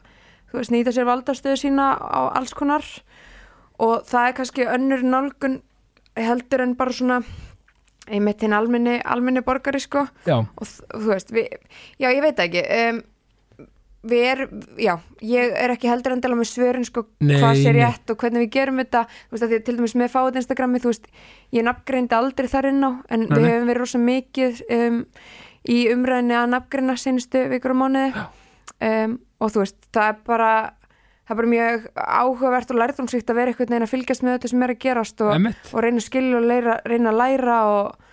S2: þú veist, nýta sér valdarstöðu sína á alls konar. Og það er kannski önnur nálgun heldur en bara svona einmitt hinn almenni, almenni borgari sko.
S1: Já,
S2: og þú veist, við, já ég veit ekki. Um, við erum, já, ég er ekki heldur endilega með svörin sko
S1: Nei,
S2: hvað sé
S1: nei.
S2: rétt og hvernig við gerum þetta þú veist, að því, að til dæmis með fáið Instagrami þú veist, ég nafngreindi aldrei þar inn á en
S1: Nei,
S2: við
S1: nei.
S2: hefum verið rosa mikið um, í umræðinni að nafngreina senustu vikur og mánuði um, og þú veist, það er bara það er bara mjög áhugavert og lærðumsvíkt að vera einhvern veginn að fylgjast með þetta sem er að gerast og, og reyna að skilja og leira, reyna að læra og,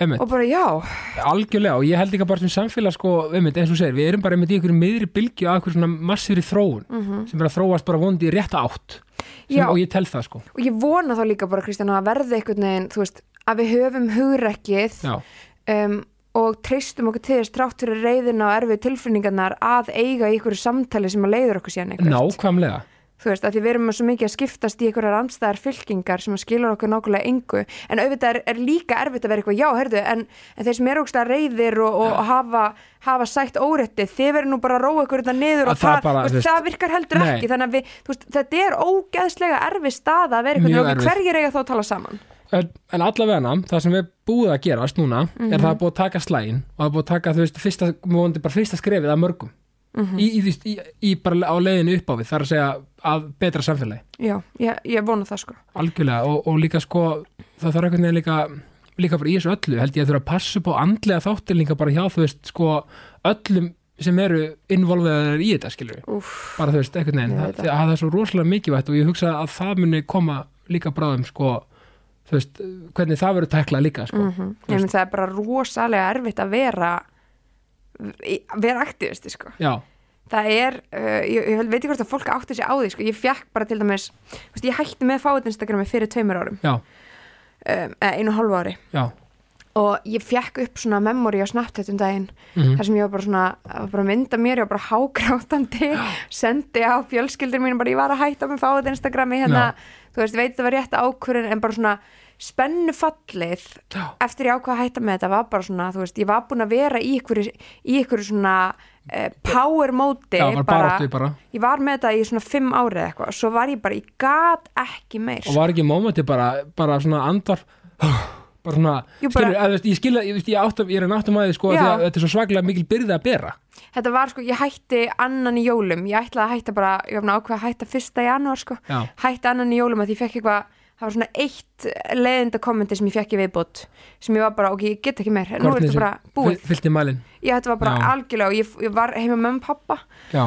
S1: emitt
S2: og bara já.
S1: Algjörlega og ég held ekki bara sem samfélag sko, emitt, eins og segir, við erum bara einmitt í einhverju miðri bylgju af einhverju svona massífri þróun sem er að þróast bara vondi í rétta átt sem, og ég tel það sko.
S2: Og ég vona þá líka bara Kristján að verði einhvern veginn, veist, að við höfum hugrekkið um, og treystum okkur til þess trátt fyrir reyðina og erfið tilfinningarnar að eiga einhverju samtali sem að leiður okkur síðan eitthvað.
S1: Nákvæmlega
S2: þú veist, að því við erum svo mikið að skiptast í einhverjar andstæðar fylkingar sem að skilur okkur nákvæmlega engu, en auðvitað er, er líka erfitt að vera eitthvað, já, herðu, en, en þeir sem eru ógstlega reyðir og, og hafa, hafa sætt órétti, þið verður nú bara að róa ykkur þetta niður og
S1: Að það
S2: það,
S1: bara,
S2: veist, það virkar heldur
S1: nei.
S2: ekki. Þannig að við, veist, þetta er ógeðslega erfið staða að vera
S1: Mjög
S2: eitthvað, hverjir eiga þá að tala saman?
S1: En, allavega, það sem er búið að gerast núna er það búið að taka slægin og það er búið að taka, þú veist, fyrsta, múandi bara fyrsta skrefið að mörgum. Í, í, í, í, í bara á leiðinu upp á við, þar að segja að betra samfélagi.
S2: Já, ég, ég vona það sko.
S1: Algjörlega og, og líka sko það þarf veginn líka líka bara í þessu öllu held ég að þurfa að passa upp á andlega þáttir líka bara hjá þú veist sko öllum sem eru involveðar í þetta skilur við,
S2: Úf,
S1: bara þú veist veginn,
S2: Ég
S1: það,
S2: það.
S1: það, er svo rosalega mikilvægt og ég hugsa að það muni koma líka bráðum sko þú veist, hvernig það verður teklað líka sko,
S2: mm ég minn það er bara rosalega erfitt að vera vera aktivisti sko.
S1: Já,
S2: það er, uh, ég, ég veit ekki hvort að fólk átti sig á því sko, ég fekk bara til dæmis veist, ég hætti með fáið Instagrami fyrir tveimur árum.
S1: Já,
S2: um, eða einu hálfu ári.
S1: Já.
S2: Og ég fekk upp svona memory á Snapchat um daginn
S1: mm
S2: þar sem ég var bara svona, var bara mynda mér ég var bara hágrátandi, sendi á fjölskyldur mín, bara ég var að hætta með fáið Instagrami hérna, þú veist, veit það var rétt ákvörðin en bara svona spennufallið
S1: Já.
S2: eftir ég ákvað að hætta með þetta var bara svona, þú veist, ég var búin að vera í ykkur, í ykkur svona uh, power móti ég var með þetta í svona fimm árið eitthvað svo var ég bara, ég gat ekki meir.
S1: Og var ekki mómenti bara, bara svona andar bara svona,
S2: Jú, bara-
S1: skilur, að, veist, ég skilja, ég, ég, er að áttum að því sko, að þetta er svo svaglega mikil byrði að bera.
S2: Þetta var sko, ég hætti annan í jólum. Ég ætlaði að hætta bara, ég var búin að hætta fyrsta janúar sko,
S1: Já,
S2: hætti annan í jólum að ég fekk eitthvað, það var svona eitt leiðinda kommenti sem ég fekk í viðbót sem ég var bara, ok, ég get ekki meir. Nú er þetta bara búið,
S1: fyll- fyllti mælin
S2: ég þetta var bara
S1: Já.
S2: algjörlega og ég, ég var heima með mömmu og pappa
S1: Já,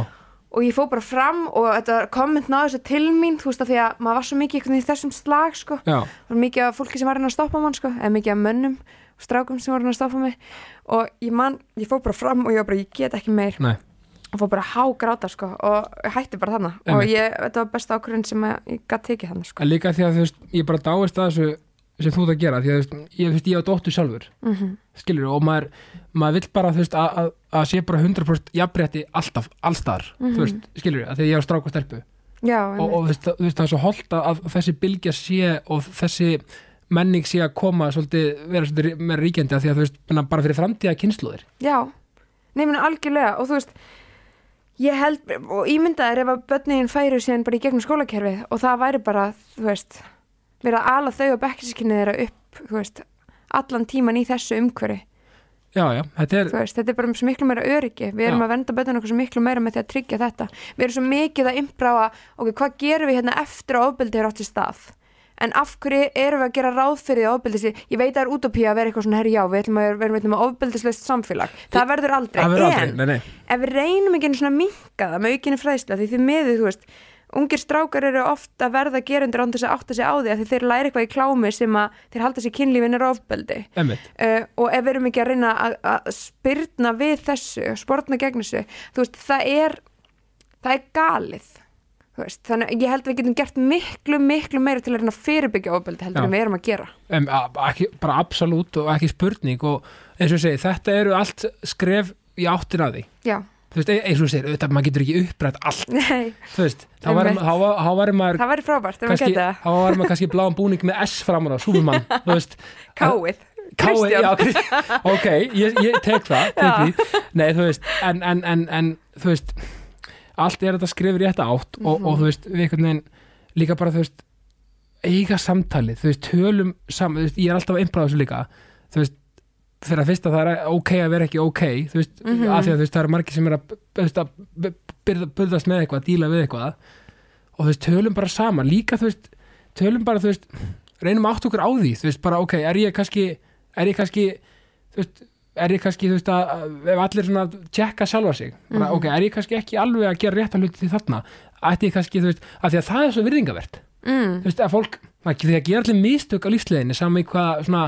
S2: og ég fóð bara fram og þetta komment náði þessu til mín þú veist að því að maður var svo mikið einhvern veginn í þessum slag sko,
S1: já,
S2: var mikið af fólki sem var hérna að stoppa mann sko, eða mikið af mönnum og strákum sem var hérna að stoppa mig. Og ég man, ég fóð bara fram og ég var bara, ég get ekki meir.
S1: Nei,
S2: og fóð bara hágráta sko og hætti bara þannig og
S1: Einmitt.
S2: ég, þetta var besta ákvörðin sem að ég gæti tekið þannig sko.
S1: En líka því að þú veist ég bara dáist að þessu sem þú ert að gera því að þú veist, ég, veist, ég á dóttur sjálfur
S2: mm
S1: skilur og maður, maður vill bara þú veist, að, að, að sé bara 100% jafnrétti alltaf, allstar,
S2: Mhm.
S1: þú veist, skilur að því að ég á strák og stelpu.
S2: Já,
S1: og, og þú, veist, það er svo holdt að, að þessi bylgja sé og þessi menning sé að koma svolítið, vera svolítið með ríkjandi að því að þú veist, bara fyrir framtíða kynsluðir
S2: já, nefnir algjörlega og þú veist ég held, og ímyndaðir ef að börnin færu síðan bara í gegnum skólakerfið og það væri bara, þú veist verið að ala þau og bekkiskinni þeirra upp þú veist, allan tíman í þessu umhverfi.
S1: Já, já, þetta er
S2: þú veist, þetta er bara svo miklu meira öryggi. Við erum
S1: Já.
S2: að venda börnin okkur svo miklu meira með því að tryggja þetta. Við erum svo mikið að imbráa ok, hvað gerum við hérna eftir að ofbeldi er átt í stað en af hverju erum við að gera ráð fyrir því að ofbeldi sé, ég veit að það er útopía að vera eitthvað svona herri já, við ætlum að vera, að ofbeldislaust samfélag. Það verður aldrei,
S1: það verður aldrei,
S2: en
S1: nei, nei,
S2: ef við reynum ekki einu svona minka það með aukinni fræðsla því því miður, þú veist ungir strákar eru oft að verða gerundur án þess að átta sig á því að þeir læra eitthvað í klámi sem að þeir halda sér kynlífin er ofbeldi. Uh, og ef við erum ekki að reyna að, að spyrna við þessu, sportna gegn þessu þú veist, það er það er galið veist, þannig að ég held að við getum gert miklu, miklu meira til að reyna að fyrirbyggja ofbeldi heldur en við erum að gera.
S1: A- ekki, bara absolutt og ekki spurning og eins og segi, þetta eru allt skref í áttin að því.
S2: Já,
S1: þú veist, e- eins og þú segir, auðvitað maður getur ekki upprætt allt,
S2: nei,
S1: þú veist þá var,
S2: Einmitt.
S1: þá var, þá var maður
S2: það væri frábært ef við
S1: kannski,
S2: geta
S1: þá var maður kannski bláum búning með S framan á, Súpermann, þú veist.
S2: Káið
S1: Kái,
S2: Kristján.
S1: já, ok, ég, ég tek það tek því. nei, þú veist en, en, en, en þú veist allt er þetta skrifur í þetta átt og, og þú veist, við einhvern veginn líka bara, þú veist, eiga samtalið þú veist, tölum saman, þú veist, ég er alltaf impráða þessu líka, þú veist þegar að fyrst að það er ok að vera ekki ok þú veist,
S2: Mhm.
S1: af því að þú veist, það eru margir sem er að, veist, að byrða- burðast með eitthvað, díla við eitthvað og þú veist, tölum bara saman, líka þú veist tölum bara, þú veist, reynum átt okkur á því, þú veist, bara ok, er ég kannski er ég kannski, þú veist er ég kannski, þú veist, að að ef allir svona tjekka sjálfa sig, bara ok, er ég kannski ekki alveg að gera rétt að hluti því þarna? Ætti ég kannski, þú veist, af því að það er svo virðingavert.
S2: Mm,
S1: þú veist, að fólk, því að gera allir mistök á lífsleginni, saman í hvað svona,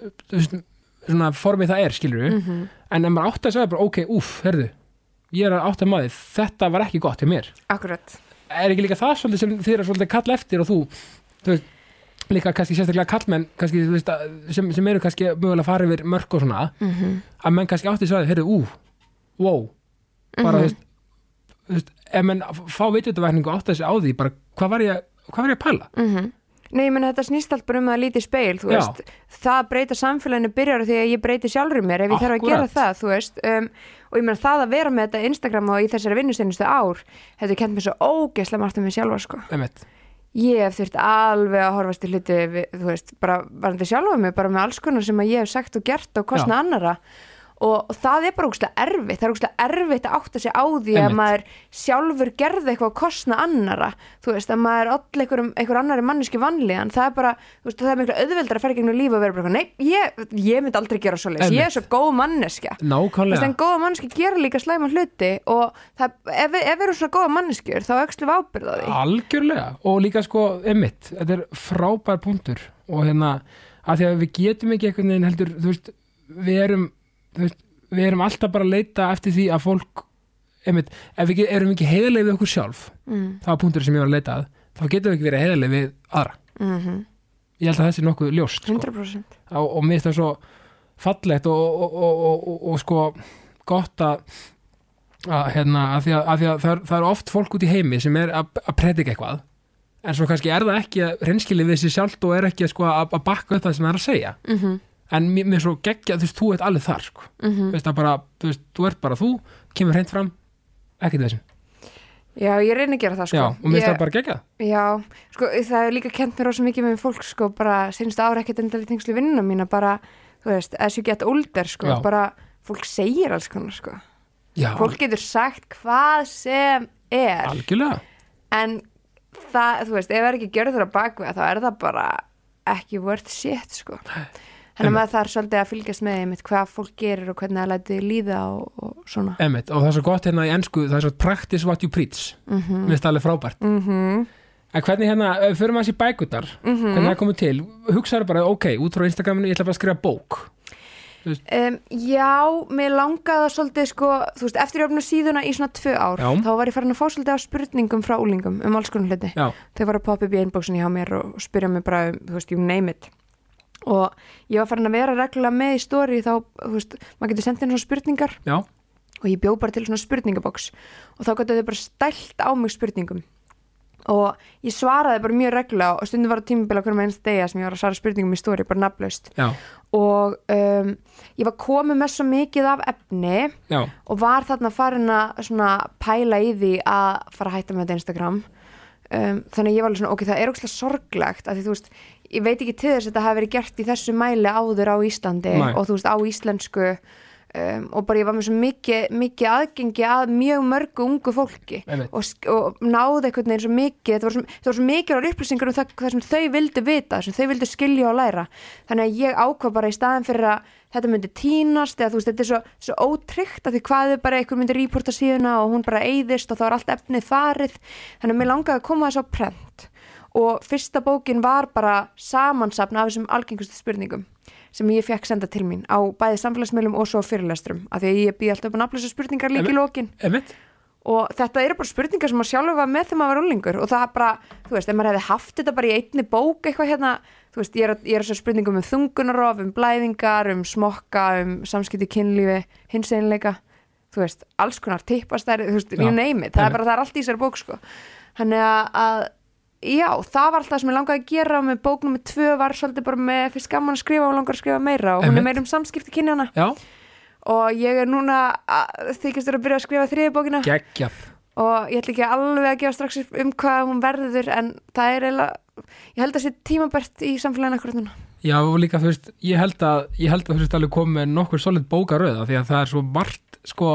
S1: þú veist, svona formið það er, skilur við,
S2: mhm,
S1: en ef maður átt að segja bara, ok, úff, herðu ég er að átt að maður, þetta var ekki gott hjá mér.
S2: Akkurat.
S1: Er ekki líka það svolítið sem þið er svolítið kall eftir og þú, þú veist, líka kannski sérstaklega kallmenn, kannski, veist, að- sem, sem eru kannski mögulega að fara yfir mörk og svona
S2: mm -hmm.
S1: að menn kannski átti að segja, heyrðu, ú, wow bara, þú veist, veist ef menn fá vitutavækningu átti að segja á því bara, hvað var ég, að- hvað var ég að pæla
S2: Mhm. Nei, ég menn þetta snýst allt bara um að líti speil, þú
S1: Já.
S2: veist, það að breyta samfélaginu byrjar því að ég breyti sjálfur mér ef ég þarf að gera það, þú veist, um, og ég menn það að vera með þetta Instagram og í þessari vinnustennustu ár, þetta kent mér svo ógeðslega margt um mig sjálfa, sko. Ég hef þurft alveg að horfast í hluti, við, þú veist, bara varandi sjálfa mig, bara með alls konar sem að ég hef sagt og gert og kostna annara og, og það er bara úkslega erfitt, það er úkslega erfitt að átta sig á því að
S1: Einmitt.
S2: maður sjálfur gerði eitthvað að kostna annara þú veist, að maður all einhver, einhver annari manneski vanlíðan, það er bara þú veist, það er miklu auðveldar að fara gegnum líf og vera bara, eitthvað, nei, ég, ég myndi aldrei gera svo leis ég er svo góð veist,
S1: nákvæmlega.
S2: en góða manneski gera líka slæma hluti og það, ef, ef við erum svona góða manneskjur þá öxlum við ábyrð á því.
S1: Algjörlega. Og líka sko, Emmett, þetta er frábær punktur. Og hérna, að því að við getum ekki einhvern veginn heldur, þú veist við erum, veist, við erum alltaf bara að leita eftir því að fólk Emmett, ef við erum ekki heiðarlega við okkur sjálf
S2: mm,
S1: það var punktur sem ég var að leita að þá getum við ekki verið heiðarlega við aðra.
S2: Mm
S1: ég held að þessi er nokkuð ljóst sko.
S2: 100%
S1: og, og mér finnst það svo fallegt og, og, og, og, og, og sko gott að að, hérna, að, því að, að, því að það, er, það er oft fólk út í heimi sem er að, að predika eitthvað en svo kannski er það ekki reynskilið við sér sjálft og er ekki sko, að, að bakka upp það sem það er að segja.
S2: Mm
S1: en mér, mér svo geggja, þú veist, þú ert alveg þar sko.
S2: -hmm.
S1: veist, bara, þú veist, þú ert bara þú kemur hreint fram, ekkert þessum
S2: Já, ég reyni að gera það sko.
S1: Já, og mér
S2: ég,
S1: það bara gegja
S2: Já, sko, það er líka kent mér rosa mikið með fólk sko, bara sinnstu ára ekkert endal í tengslu vinnuna mína, bara, þú veist, as you get older sko,
S1: Já.
S2: bara, fólk segir alls konar sko,
S1: já,
S2: fólk getur sagt hvað sem er.
S1: Algjörlega.
S2: En það, þú veist, ef það er ekki gjörður á bakvega þá er það bara ekki worth shit sko Þannig að maður þarf svolítið að fylgjast með einmitt hvað fólk gerir og hvernig það lætið líða og, og svona.
S1: Emmett, og það er svo gott hérna í ennsku það er svo practice what you preach
S2: Mm -hmm.
S1: mér finnst það alveg frábært
S2: Mm
S1: en hvernig hérna, förum að þessi bækutar
S2: Mhm.
S1: hvernig það komið til, hugsaður bara ok, út frá Instagraminu, ég ætla bara að skrifa bók
S2: Um, já, mér langaði það svolítið sko, þú veist, eftir ég opna síðuna í svona tvö ár,
S1: Já.
S2: þá var ég farin að fá svolítið af spurningum frá úlingum um alls konar hluti. Þau var að poppa upp í einbóksinni hjá mér og spyrja mig bara um, þú veist, you name it. Og ég var farin að vera reglulega með í stóri þá, þú veist, maður getur sendið inn svona spurningar.
S1: Já,
S2: og ég bjó bara til svona spurningaboks og þá gætu þau bara stælt á mig spurningum. Og ég svaraði bara mjög reglulega og stundum var á tímabila hverjum einst degja sem ég var að svara spurningum í stóri, bara nafnlaust.
S1: Já,
S2: og um, ég var komið með svo mikið af efni
S1: já.
S2: og var þarna farin að svona pæla í því að fara að hætta með þetta Instagram. Um, þannig ég var alveg svona, ok, það er ókslega sorglegt að því þú veist, ég veit ekki til þess að þetta hafi verið gert í þessu mæli áður á Íslandi
S1: Nei.
S2: og þú veist, á íslensku um, og bara ég var með svo mikið, mikið aðgengi að mjög mörgu ungu fólki og, og náði einhvern veginn svo mikið þetta var svo, þetta var svo mikið upplýsingar um það, það sem þau vildu vita, sem þau vildu skilja og læra. Þannig að ég ákvað bara í staðin fyrir að þetta myndi tínast eða þú veist, þetta er svo, svo ótryggt að því hvað er bara einhver myndi reporta síðuna og hún bara eyðist og þá er allt efnið farið. Þannig að mér langaði að koma þess á prent og fyrsta bókin var bara samansapn af þessum algengustu spurningum sem ég fekk senda til mín á bæði samfélagsmiðlum og svo fyrirlestrum af því að ég býð alltaf upp að nafnlösa spurningar líka í
S1: Emmett,
S2: og þetta eru bara spurningar sem maður sjálfur var með þegar maður var úlingur og það er bara, þú veist, ef maður hefði haft þetta bara í einni bók eitthvað hérna, þú veist, ég er, ég er svo spurningum um þungunarof, um blæðingar, um smokka, um samskipti kynlífi, hins einleika, þú veist, alls konar tippastæri, þú veist, you name it, það er bara, það er allt í þessari bók, sko. Þannig að, já, það var alltaf sem ég langaði að gera með bók nummer tvö var svolítið bara með fyrst gaman að skrifa og langar að skrifa meira og hún er meira um samskipti kynjana
S1: já,
S2: og ég er núna þykist að byrja að skrifa þriði bókina.
S1: Geggjaf
S2: og ég ætla ekki alveg að gefa strax um hvað hún verður en það er eiginlega ég held að sé tímabært í samfélaginu akkurat núna.
S1: Já, og líka, þú veist, ég held að ég held að þú veist alveg komið með nokkur solid bókaröða því að það er svo margt, sko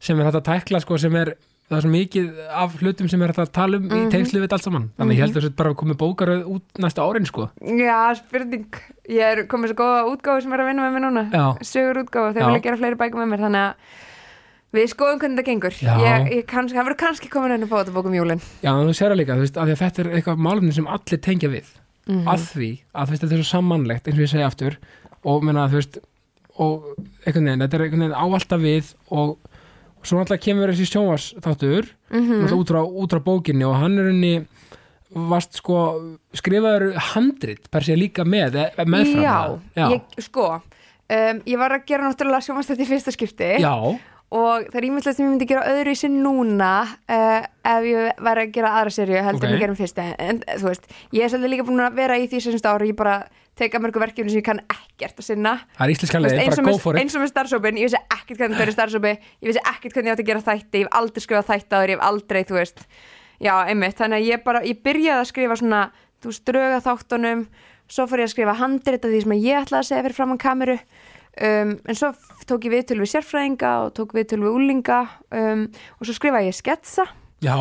S1: sem er hægt að tækla, sko, sem er það er svo mikið af hlutum sem er að tala um í
S2: Mhm.
S1: tengslu við allt saman, þannig ég held að þú veist bara að komið bókaröð út næsta árin, sko.
S2: Já, spurning, ég er komið svo góða útgáfu sem er að vinna með mér núna.
S1: Já.
S2: sögur útgáfu, þeir vilja gera fleiri bækur með mér þannig að við skoðum hvernig þetta gengur.
S1: Já.
S2: ég, ég kannski, það verður kannski komin einu fótabókum júlin
S1: Já, þú sér það líka, þú veist, að að þetta er eitthvað málumni sem allir tengja við.
S2: Mhm.
S1: að því að veist, þetta er svo sammannlegt eins og ég segi aftur og menna, veist og og, svo náttúrulega kemur þessi sjónvars þáttur
S2: Mhm.
S1: náttúrulega út frá, út frá bókinni og hann er henni vast sko skrifaður handrit per sé líka með eh, meðfram
S2: Já,
S1: já,
S2: Ég, sko um, ég var að gera náttúrulega sjónvast þetta í fyrsta skipti.
S1: Já,
S2: og það er ímyndilegt sem ég myndi gera öðru í sinn núna uh, ef ég væri að gera aðra serju heldur
S1: Ok.
S2: en ég gerum fyrsta en þú veist, ég er svolítið líka búin að vera í því sem ári ég bara teka mörgu verkefni sem ég kann ekkert að sinna.
S1: Það er íslenska
S2: Þú veist,
S1: leið,
S2: eins,
S1: bara go for it.
S2: eins og með starfsópin, ég vissi ekkert hvernig það er starfsópi ég vissi ekkert hvernig ég átti að gera þætti ég hef aldrei skrifað þætti áður, ég hef aldrei, þú veist. Já, einmitt, þannig að ég bara ég byrjaði að skrifa svona, þú veist, dröga þáttunum svo fór ég að skrifa handrit af því sem ég ætlaði að segja fyrir framann kameru um, en svo tók ég viðtölu við sérfræðinga og tók viðtölu við úlinga um, og svo skrifaði ég sketsa.
S1: Já,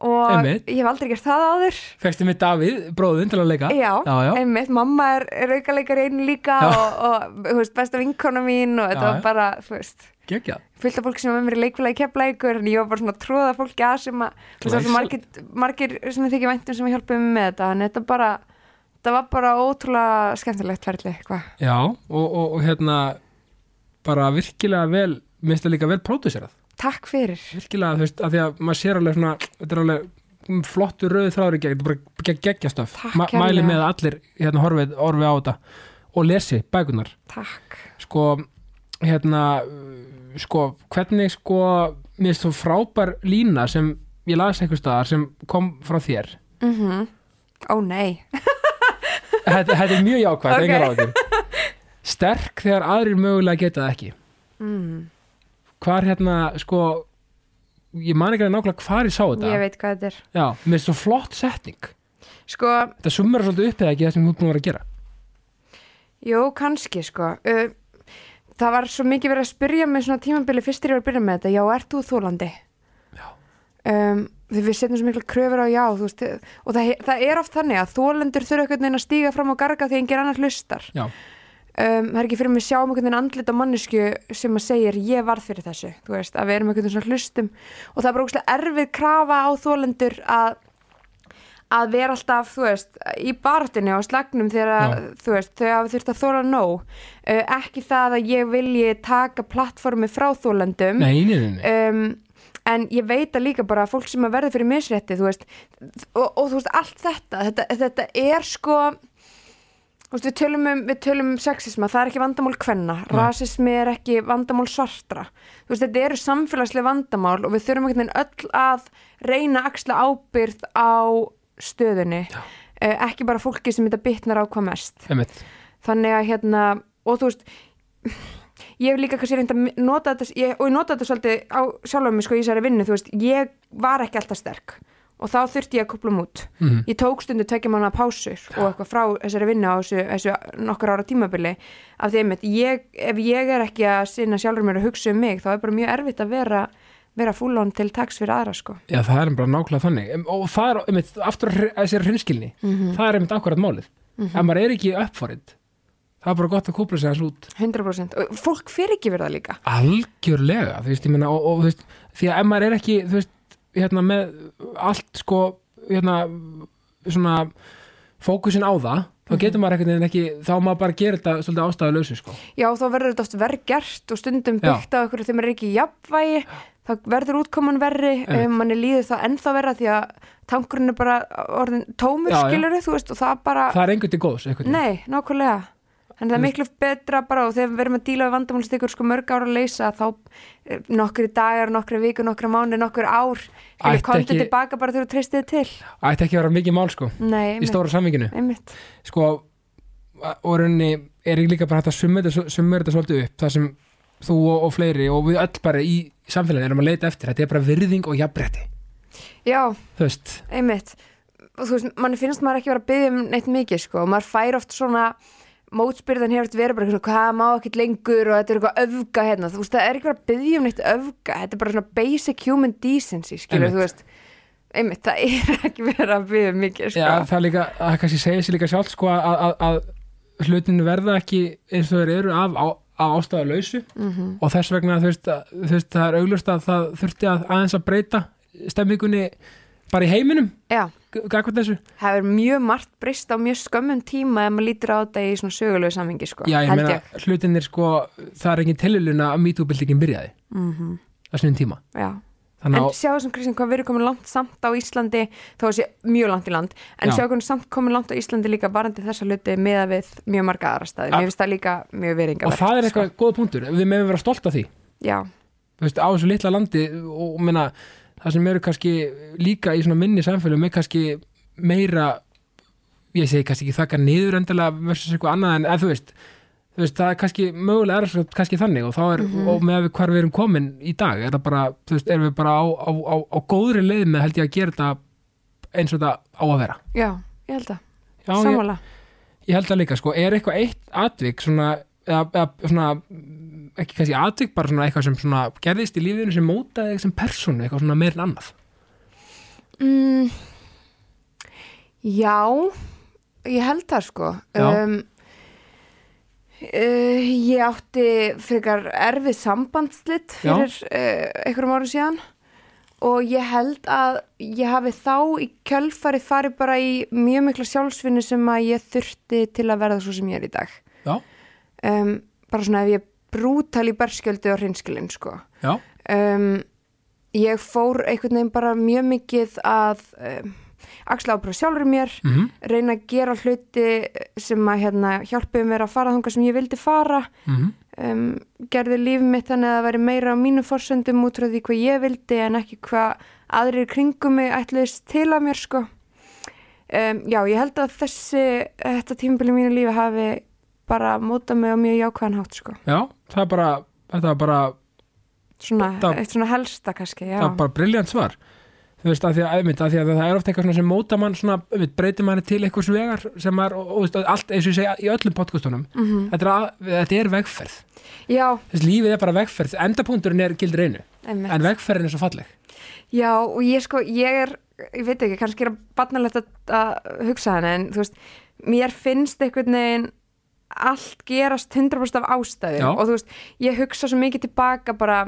S2: og
S1: Einmitt.
S2: ég hef aldrei gert það áður.
S1: Fegstu með Davíð, bróðin til að leika?
S2: Já,
S1: já, já.
S2: einmitt, mamma er, er aukaleikari einu líka
S1: Já.
S2: og, og veist, besta vinkona mín og þetta var bara, þú veist af fólki sem var með mér í leikfélagi keppleikur en ég var bara svona að tróða fólki að sem að margir, margir sem þykja væntum sem að hjálpa mig með þetta. En þetta bara, þetta var bara ótrúlega skemmtilegt ferli, hvað
S1: Já, og, og, og hérna bara virkilega vel minnst það líka vel pródúserað.
S2: Takk fyrir.
S1: Virkilega, þú veist, af því að maður sér alveg svona þetta er alveg flottu rauði þráður í gegn þetta er bara gegg, geggjastöf
S2: Takk kærlega.
S1: mæli með að allir hérna horfið, horfið á þetta og lesi bækunar
S2: Takk.
S1: Sko, hérna sko, hvernig sko mér finnst þú frábær lína sem ég las einhver staðar sem kom frá þér.
S2: Mm Ó nei
S1: þetta, þetta er mjög jákvæmt,
S2: Ok.
S1: engar áður sterk þegar aðrir mögulega geta það ekki.
S2: Mm,
S1: hvar hérna, sko ég man ekki alveg nákvæmlega hvar ég sá þetta.
S2: Ég veit hvað þetta er.
S1: Já, með svo flott setning.
S2: Sko,
S1: þetta sumar svolítið upp eða ekki það sem þú búin að vera að gera?
S2: Jú, kannski sko. Það var svo mikið verið að spyrja með svona tímabili fyrst þegar ég að byrja með þetta. Já, ert þú þólandi? Um, við setjum svo mikla kröfur á já veist, og það, það er oft þannig að þólendur þurfa einhvern veginn að stíga fram og garga því engin annar hlustar. Um, það er ekki fyrir mig sjáum einhvern veginn andlit á mannesku sem að segir ég varð fyrir þessu veist, að við erum einhvern veginn svona hlustum. Og það er bara ógustlega erfið krafa á þólendur að að vera alltaf, veist, í barátinu og slagnum þegar að, þau hafa þurft að þóla nóg. Uh, ekki það að ég vilji taka plattformi frá þólendum
S1: nei, nei, nei, nei.
S2: um, en ég veit að líka bara að fólk sem að verða fyrir misrétti þú veist, og, og þú veist allt þetta, þetta, þetta er sko veist, við tölum um, við tölum um sexisma, það er ekki vandamál kvenna rasismi er ekki vandamál svartra. Þú veist, þetta eru samfélagslega vandamál og við þurfum veginn öll að reyna axla ábyrð á stöðunni uh, ekki bara fólki sem þetta bitnar á hvað mest.
S1: Einmitt.
S2: þannig að hérna og þú veist ég hef líka kannski reynd að nota þetta ég, og ég nota þetta svolítið á sjálfum mig sko í þessari vinnu, þú veist, ég var ekki alltaf sterk og þá þurfti ég að kupla mút.
S1: Mhm.
S2: ég tók stundu tvekja mánu pásur og eitthvað frá þessari vinnu á þessu, þessu nokkur ára tímabili. Af því einmitt, ég, ef ég er ekki að sinna sjálfur mér að hugsa um mig þá er bara mjög erfitt að vera vera fúlón til taks fyrir aðra sko.
S1: Já, það er bara nákvæmlega þannig. Og það er, einmitt, aftur að að þessari hrinskilni
S2: Mhm.
S1: það er einmitt akkurat málið. Ef maður er ekki upp for it það er bara gott að kúpla sig hans út.
S2: 100% og fólk fyrir ekki verið það líka.
S1: Algjörlega, þú veist, ég meina og, og þú veist, því að ef maður er ekki þú veist, hérna með allt sko, hérna svona fókusin á það þá getur maður einhvern veginn ekki, þá maður bara gera þetta svolítið ástæðu lausu sko.
S2: Já, þá verður þetta oft verð gert og stundum byggt á ykkur þegar maður er ekki í jafnvægi þá verður útkoman verri um manni líður það ennþá verra því að tankurinn er bara orðin tómur skilur þú veist og það bara
S1: það er einhvern til góðs einhvern veginn.
S2: Nei, nákvæmlega Þannig það er miklu betra bara og þegar við verum að díla við vandamál sem tekur sko mörg ára að leysa þá eh, nokkri dagar, nokkri viku, nokkri mánu, nokkri ár komdu
S1: ekki-
S2: tilbaka bara þegar þú treystið til.
S1: Ætti ekki að vera mikið mál sko
S2: Nei,
S1: í stóra samvinginu
S2: einmitt.
S1: sko, og rauninni er ég líka bara hægt að summa þetta, svolítið upp það sem þú og, og fleiri og við öll bara í samfélaginu erum að leita eftir. Þetta er bara virðing og jafnbretti
S2: Já, einmitt. Og þú veist, mann finnst maður ekki vera að byggja um neitt mikið sko, og maður fær oft svona mótspyrðan hefur verið bara eitthvað, hvað má ekkert lengur og þetta er eitthvað öfga hérna, þú veist, það er ekki verið að byggja um neitt öfga, þetta er bara svona basic human decency, skilur, þú veist. Einmitt, það er ekki verið að byggja um mikið, sko.
S1: Já, það líka, það kannski segir sér líka sjálf sko að, að, að hlutinu verða ekki eins og þeir eru af, á, á ástæðu lausu
S2: mm
S1: og þess vegna þú veist, að, þú veist, það er auglust að það þurfti að aðeins að breyta stemmingunni bara í heiminum.
S2: Já,
S1: gagvart þessu.
S2: það er mjög margt breyst á mjög skömmum tíma ef maður lítur á þetta í svona sögulegu samhengi, sko
S1: Já, ég meina, hlutinir sko það er engin tililuna að MeToo-bildingin byrjaði
S2: Mhm.
S1: á sinni tíma.
S2: Já,
S1: Þannig
S2: En
S1: að,
S2: sjáu sem Kristinn hvað við erum komin langt samt á Íslandi þó að sé mjög langt í land en
S1: Já.
S2: sjáu hvernig samt komin langt á Íslandi líka varandi þessa hluti meða við mjög marga aðra staði mér finnst það líka mjög sko. veringa
S1: og það er eitthvað góða punktur, við meðum vera stolt af því
S2: Já,
S1: þú veist, á þessu litla landi og minna, það sem eru kannski líka í svona minni samfélum er kannski meira ég segi kannski ekki þakka niður endilega versus eitthvað annað en, en þú veist þú veist, það er kannski mögulega er kannski þannig og þá er, og með hvar við erum komin í dag, er það bara, þú veist, erum við bara á, á, á, á góðri leið með held ég að gera þetta eins og þetta á að vera?
S2: Já, ég held að
S1: Já, ég, ég held að líka, sko, er eitthvað eitt atvik svona, eða, eða svona ekki kannski atvik, bara svona eitthvað sem svona gerðist í lífinu sem mótaði þig sem persónu, eitthvað svona meir en annað?
S2: Mm, Já ég held það sko. Um, uh, Ég átti frekar erfið sambandslit fyrir uh, einhverjum árum síðan og ég held að ég hafi þá í kjölfarið farið bara í mjög mikla sjálfsvinni sem að ég þurfti til að verða svo sem ég er í dag.
S1: Já,
S2: um, bara svona ef ég brútal í berskjöldu og hrinskilin sko.
S1: Já,
S2: um, ég fór einhvern veginn bara mjög mikið að um, axla ábyrða sjálfur mér
S1: mhm,
S2: reyna að gera hluti sem að hérna, hjálpiði mér að fara þangað sem ég vildi fara.
S1: Mhm.
S2: Um, gerði líf mitt þannig að það væri meira á mínu forsöndum út frá því hvað ég vildi en ekki hvað aðrir kringum mig ætluðist til að mér sko. Um, já, ég held að þessi þetta tímabili mínu lífi hafi bara mótað mig á mjög jákvæðan hátt sko.
S1: já, það er bara þetta er bara,
S2: svona,
S1: Það-
S2: eitt svona helsta kannski já.
S1: það er bara briljant svar þú veist, að því að, að því að það er ofta eitthvað sem móta mann svona, breytir manni til einhvers vegar sem er, og, og, allt, eins og ég segja í öllum podcastunum,
S2: Mhm.
S1: þetta, er þetta er vegferð,
S2: já,
S1: þess lífið er bara vegferð endapunkturinn er gildur einu,
S2: einmitt.
S1: en vegferðin er svo falleg
S2: Já, og ég sko, ég er, ég veit ekki, kannski er að barnalegt að, að hugsa hann, en þú veist, mér finnst einhvern veginn allt gerast 100% af ástæðu.
S1: Já.
S2: og þú veist, ég hugsa svo mikið tilbaka bara,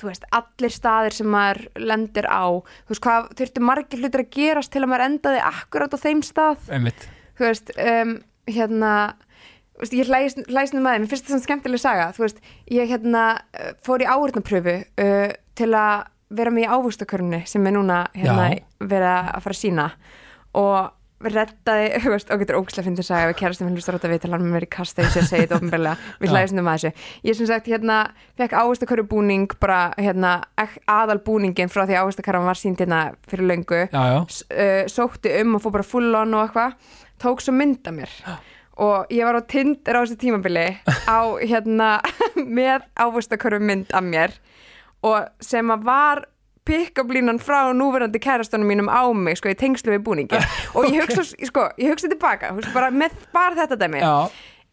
S2: þú veist, allir staðir sem maður lendir á, þú veist, hvað þurftu margir hlutir að gerast til að maður endaði akkurat á þeim stað,
S1: einmitt,
S2: þú veist, um, hérna, þú veist, ég hlæst, nú með þeim, mér finnst þetta svona skemmtileg saga, þú veist, ég hérna fór í áhörnapröfu uh, til að vera með í ávöxtakörunni sem er núna hérna
S1: Já.
S2: vera að fara að sína og reddaði, þú veist, og getur ógæslega fyndið saga við kærastum minn hlustar á þetta við til hann með mér í kasta sé að segja þetta ofnbærlega, við
S1: Já.
S2: hlæðum um að þessu. Ég sem sagt, hérna, fekk ávöxtakörru búning bara, hérna, aðal búningin frá því ávöxtakarran var sínd hérna fyrir löngu.
S1: Já, já,
S2: uh, sótti um og fór bara full on og eitthvað. Tók svo mynd af mér. Og ég var á Tinder á þessu tímabili á hérna með ávöxtakörfu mynd af mér. Og sem að var pick-up-línan frá núverandi kærastunum mínum á mig sko í tengslu við búningi og ég hugsa, sko, ég hugsa tilbaka veist, bara með bara þetta dæmi.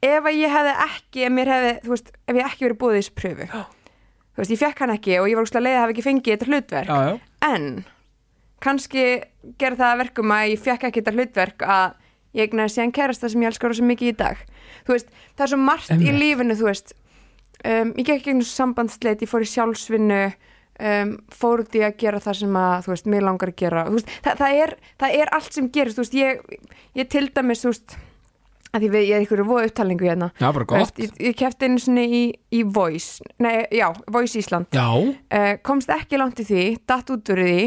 S2: Ef ég hefði ekki, hefði veist, ef ég ekki verið búið í þessu pröfu veist, ég fekk hann ekki og ég var úrslega leið að hafa ekki fengið þetta hlutverk.
S1: Já, já.
S2: en kannski gerði það að verkum að ég fekk ekki þetta hlutverk að ég egnaði síðan kærasta sem ég elskar svo mikið í dag. Veist, það er svo margt í
S1: Einmitt.
S2: lífinu um, ég gekk gegnum sambandsleit, ég fór í sjálfsvinnu um, fór út í að gera það sem að þú veist, mér langar að gera. Þú veist, það, það, er, það er allt sem gerist. Þú veist, ég, ég til dæmis þú veist, að því við, ég er ykkur voða upptalningu hérna.
S1: Já, bara gott.
S2: Ég, ég kefti einu sinni í, í Voice. Nei, já, Voice Ísland.
S1: Já,
S2: uh, komst ekki langt í því, datt út úr því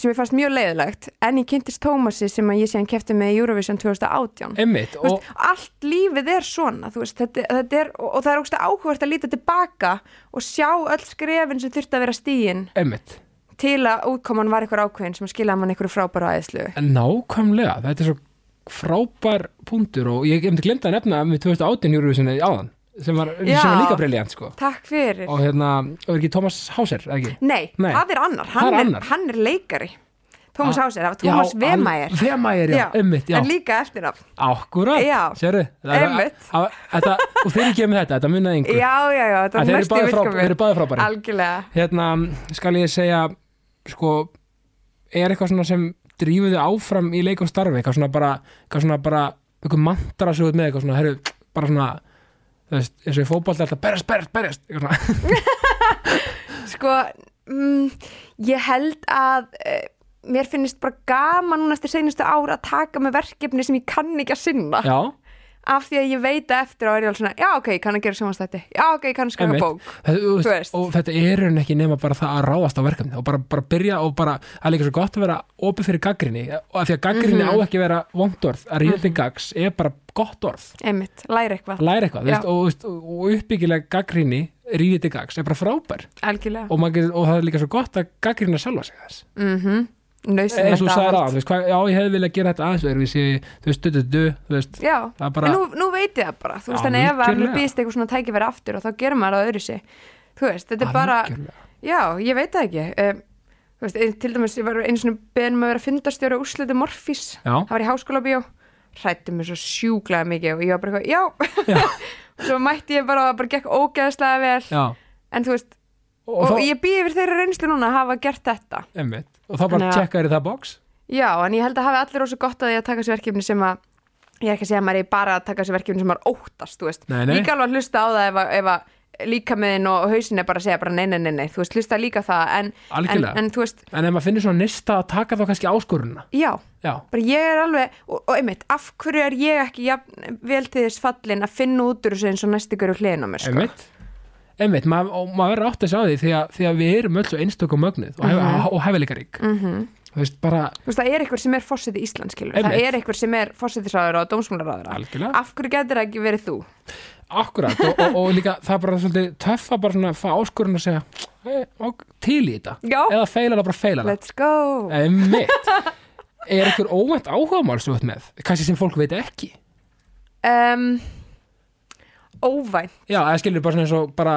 S2: sem ég fannst mjög leiðilegt en ég kynntist Tómasi sem að ég síðan kefti með í Eurovision 2018
S1: einmitt
S2: Þú
S1: og,
S2: veist, allt lífið er svona þú veist, þetta, þetta er, og, og það er ógst áhugavert að líta tilbaka og sjá öll skrefin sem þurfti að vera stíin
S1: einmitt.
S2: til að útkoman var eitthvað ákveðin sem skilaði mann eitthvað frábæra aðeinslu
S1: nákvæmlega, þetta er svo frábær punktur og ég hef glemt að nefna með 2018 Eurovision áðan sem var,
S2: Já.
S1: sem var líka briljant sko
S2: Takk fyrir
S1: og hérna, og er ekki Thomas Hauser, ekki?
S2: Nei,
S1: Nei.
S2: það er annar,
S1: Það
S2: hann
S1: er
S2: er,
S1: annar.
S2: hann er leikari Tómas
S1: Ah,
S2: Hauser, það var
S1: Já,
S2: Vemæger
S1: Vemæger, já, já
S2: En líka eftir af
S1: Akkurat, sérðu. Þetta, og þeir ekki með þetta, þetta munnaði yngur
S2: Já, já, já, þetta var
S1: báðir frá-
S2: virkað
S1: þeir eru báðir frábæri
S2: Algjörlega
S1: Hérna, skal ég segja sko, er eitthvað svona sem drífuðu áfram í leik og starfi eitthvað svona bara, eitthvað svona bara eitthvað mantra svo með eitthvað svona, herru, bara svona þú veist, eins og í fótbolta alltaf berjast, berjast, berjast eitthvað svona,
S2: Sko, mm, ég held að uh, mér finnst bara gaman núna eftir seinustu ár að taka með verkefni sem ég kann ekki að sinna.
S1: Já,
S2: af því að ég veit eftir á er ég alveg svona já ok, kann að gera sjónvastætti, já ok, kann að
S1: Einmitt.
S2: bók.
S1: Þetta, og þetta er en ekki nema bara það að ráðast á verkefni og bara, bara byrja og bara, það er líka svo gott að vera opið fyrir gaggrinni og af því að gaggrinni
S2: Mhm.
S1: á ekki að vera vond orð, að ríða til gags er bara gott orð,
S2: einmitt, læra eitthvað,
S1: læra eitthvað veist, og, veist, og uppbyggilega gaggrinni ríða til gags er bara frábær.
S2: Algjörlega.
S1: Og, getur, og það er líka svo gott að gaggrina sjálfa sig þess.
S2: Mm
S1: eins og þú sagði ráð, þú veist, já ég hefði viljað gera þetta aðeins öðruvísi, þú veist, du, du, du, þú veist
S2: Já,
S1: bara,
S2: en nú, nú veit ég það bara þú veist, þannig ef að
S1: algjörlega.
S2: býst eitthvað svona tækifæri aftur og þá gerum maður það öðru sig þú veist, þetta er bara. Já, ég veit það ekki um, þú veist, til dæmis, ég var einu svona beðin með að vera fundastjóri úrslitu Morfís.
S1: Já,
S2: það var í háskóla bíó hrættum mér svo sjúklega mikið og ég var bara eitthvað, já.
S1: Já,
S2: og svo mætti ég bara og bara
S1: og, þá,
S2: ég
S1: bara tjekkaður í það box?
S2: Já, en ég held að hafi allir óssvo gott að því að taka þessi verkefni sem að ég er ekki að segja að maður er bara að taka þessi verkefni sem maður óttast, þú veist,
S1: Nei, nei.
S2: líka alveg að hlusta á það ef að, ef að líka meðin og hausin er bara að segja bara nei, nei, nei, nei, þú veist, hlusta líka það en, en, en þú veist,
S1: en ef maður finnir svona nista að taka þá kannski áskorunna
S2: já.
S1: Já,
S2: bara ég er alveg, og, og einmitt af hverju er ég ekki jafn, vel til þess fallin að finna út úr þessu eins og næstu hverju hliðin á mér sko.
S1: einmitt einmitt, maður, og maður verður átt að sjá því því að, því að við erum öll svo einstökum mögnuð og, hef, og hefileikarík
S2: mm
S1: þú veist, bara
S2: Þú veist, það er eitthvað sem er Íslands skilur,
S1: Einmitt.
S2: það er eitthvað sem er fósitisráður og dómsmálaráður af hverju getur það ekki verið þú?
S1: Akkurat og, og, og líka það er bara svolítið töff að bara svona fá áskorun að segja e, og, til í þetta.
S2: Já,
S1: eða feila það bara feila það.
S2: Let's go.
S1: Er einhver óvænt þú ert með, kannski sem fólk veit ekki?
S2: Um, óvænt.
S1: Já, það skilur bara svona eins og bara,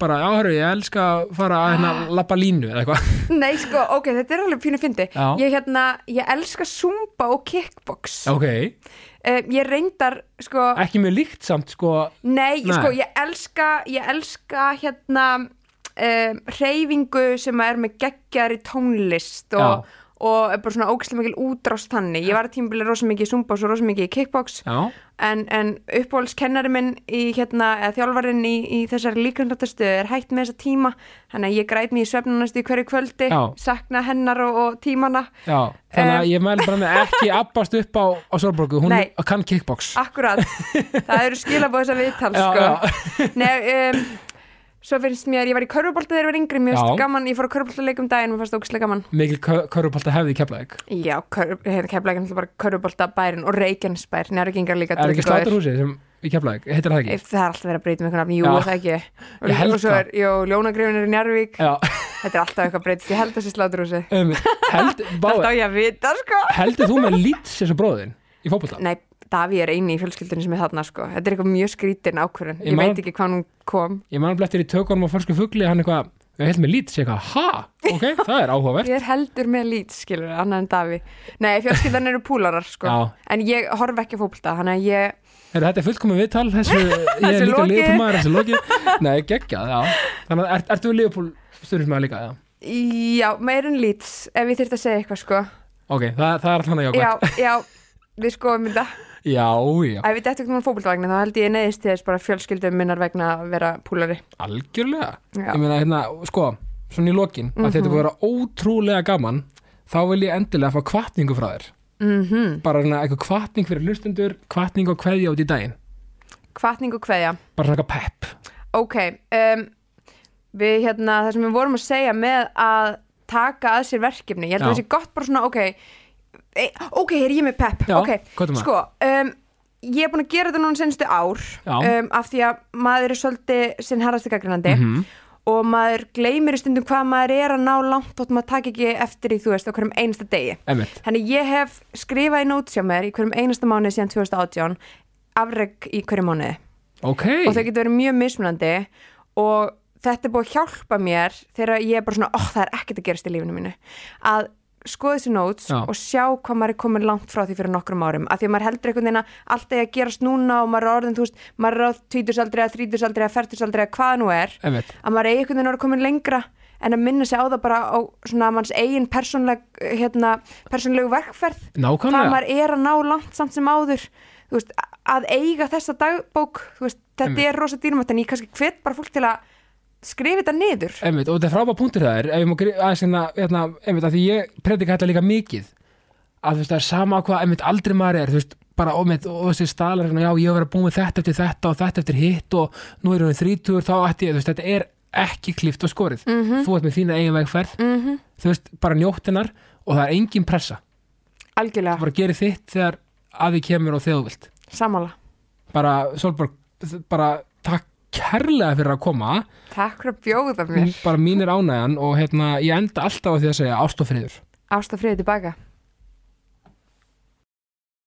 S1: bara áhörðu, ég elska að fara að hérna lappa línu eða eitthvað.
S2: Nei sko, ok, þetta er alveg pínu fyndi ég hérna, ég elska zumba og kickbox.
S1: Ok,
S2: um, ég reyndar sko
S1: ekki mjög líkt samt sko,
S2: Nei,
S1: Nei.
S2: sko, ég elska ég elska hérna um, reyfingu sem er með geggjari tónlist og, og er bara svona ógæslega mikil útrást þannig. Ég var að tímabili rosa mikið í zumba og svo rosa mikið í kickbox.
S1: Já,
S2: en, en uppbólskennari minn í hérna, eða þjálfarinn í, í þessari líkandrættastu er hætt með þessa tíma. Þannig að ég græt mér í svefnunast í hverju kvöldi
S1: Já.
S2: sakna hennar og, og tímana.
S1: Já þannig að
S2: Um,
S1: ég mæli bara með ekki abbast upp á, á Sólborgu, hún
S2: Nei.
S1: kann kickbox.
S2: Akkurat, það eru skilabóð þess að viðtal sko. Nei, um, svo finnst mér, ég var í körfubolta þegar ég var yngri, mér finnst gaman, ég fór að körfubolta leikum daginn, mér fannst ógæslega gaman.
S1: Mikil körupálta hefði í keflaðik
S2: Já, keflækinn er bara körfubolta bærin og Reykjanesbær, njárvíkingar líka
S1: er ekki sláturhúsi sem í keflaðik, heitir það ekki?
S2: Það er alltaf verið að breyta með einhvern nafn, jú, það ekki. Og, og svo
S1: það.
S2: er, jú, Ljónagrifin er í Njarvík
S1: já,
S2: Þetta er alltaf eitthvað breytist, ég held þessi sláturhúsi
S1: um, held, bá,
S2: ég
S1: og
S2: Daví er eini í fjölskyldunni sem er þarna, sko. Þetta er eitthvað mjög skrítin ákvörðun.
S1: Ég
S2: Ég
S1: man-
S2: veit ekki hvað hún kom.
S1: Ég man alveg eftir í tökunum á fölsku fugli hann eitthvað, við heldum með lít, sé eitthvað, ha? ok, það er áhugavert.
S2: Ég er heldur með lít, skilur, annað en Daví Nei, fjölskyldan eru púlarar, sko.
S1: Já.
S2: En ég horf ekki að ég
S1: þetta er fullkomið viðtal, þessu, ég er líka liðpúlmaður, nei, geggjað, já. Þannig að, er, ertu liðpúl stundismæður líka, já?
S2: Já, meir en lít, ef ég þyrfti að segja eitthvað, sko.
S1: Ok, það, það er alltaf hann að
S2: Já,
S1: jákvæmt
S2: já, við skoðum þetta.
S1: Já, já,
S2: Ef við dættum ekki náttúrulega fótboltavagnin, þá held ég neðist til þess bara fjölskyldum minnar vegna að vera púlari.
S1: Algjörlega.
S2: Já.
S1: ég meina, hérna, sko, svona í lokin að þetta búið að vera ótrúlega gaman þá vil ég endilega fá kvartningu frá þér.
S2: Mm
S1: bara hérna, eitthvað kvartning fyrir hlustundur kvartning og kveðja út í daginn.
S2: Kvartning og kveðja.
S1: Bara svona eitthvað pepp.
S2: Ok, um, við hérna, það sem við vorum að segja með að taka að sér verkefni, ég held að
S1: Já.
S2: það sé gott bara svona, ok, ok, er ég með pepp,
S1: Já,
S2: ok,
S1: hvað er maður?
S2: sko, um, ég er búin að gera þetta núna senstu ár, um, af því að maður er svolítið sinn harrasti gaggrinandi
S1: Mhm.
S2: og maður gleymir í stundum hvað maður er að ná langt og maður taka ekki eftir í, þú veist, á hverjum einasta degi.
S1: Einmitt.
S2: Þannig ég hef skrifað í nót hjá mér í hverjum einasta mánuði síðan 2018, afreg í hverjum mánuði
S1: ok,
S2: og þau getur verið mjög mismunandi og þetta er búið að hjálpa mér þegar ég er bara svona, ó það er ekkert að gerast í lífinu mínu að skoða þessi notes
S1: Já.
S2: og sjá hvað maður er komin langt frá því fyrir nokkrum árum af því að maður heldur einhvern veginn að allt er að gerast núna og maður er orðin, þú veist, maður er á tvítursaldri að þrítursaldri að fertursaldri að hvað nú er
S1: einmitt
S2: að maður er einhvern veginn orðin komin lengra en að minna sig á það bara á svona manns eigin persónleg, hérna, persónlegu verkferð hvað maður er að ná langt samt sem áður veist, að eiga þessa dagbók veist, þetta
S1: Einmitt.
S2: er rosa dýrmætt en ég kannski hvet bara fólk til að skrifa þetta niður.
S1: Einmitt, og þetta er frábæð punktur það er ef ég má grí- aðeins hérna, hérna einmitt, að því ég predika þetta líka mikið að þú veist, það er sama hvað, einmitt, aldrei maður er þú veist, bara, og, einmitt, og þessi staðlar svona, já, ég hef verið að búið með þetta eftir þetta og þetta eftir hitt og nú erum við þrítugur, þá ætti ég, þú veist, þetta er ekki klift og skorið,
S2: Mhm.
S1: þú ert með þína eigin vegferð,
S2: mm -hmm.
S1: þú veist, bara njóttinar og það er engin pressa,
S2: algjörlega,
S1: bara gerir þitt þegar að því kemur og þegar þú vilt.
S2: Sammála.
S1: Bara, Solborg, bara takk kærlega fyrir að koma.
S2: Takk fyrir að bjóða mér.
S1: Bara mín er ánægjan og hérna, ég enda alltaf á því að segja ást og friður.
S2: Ást og friði tilbaka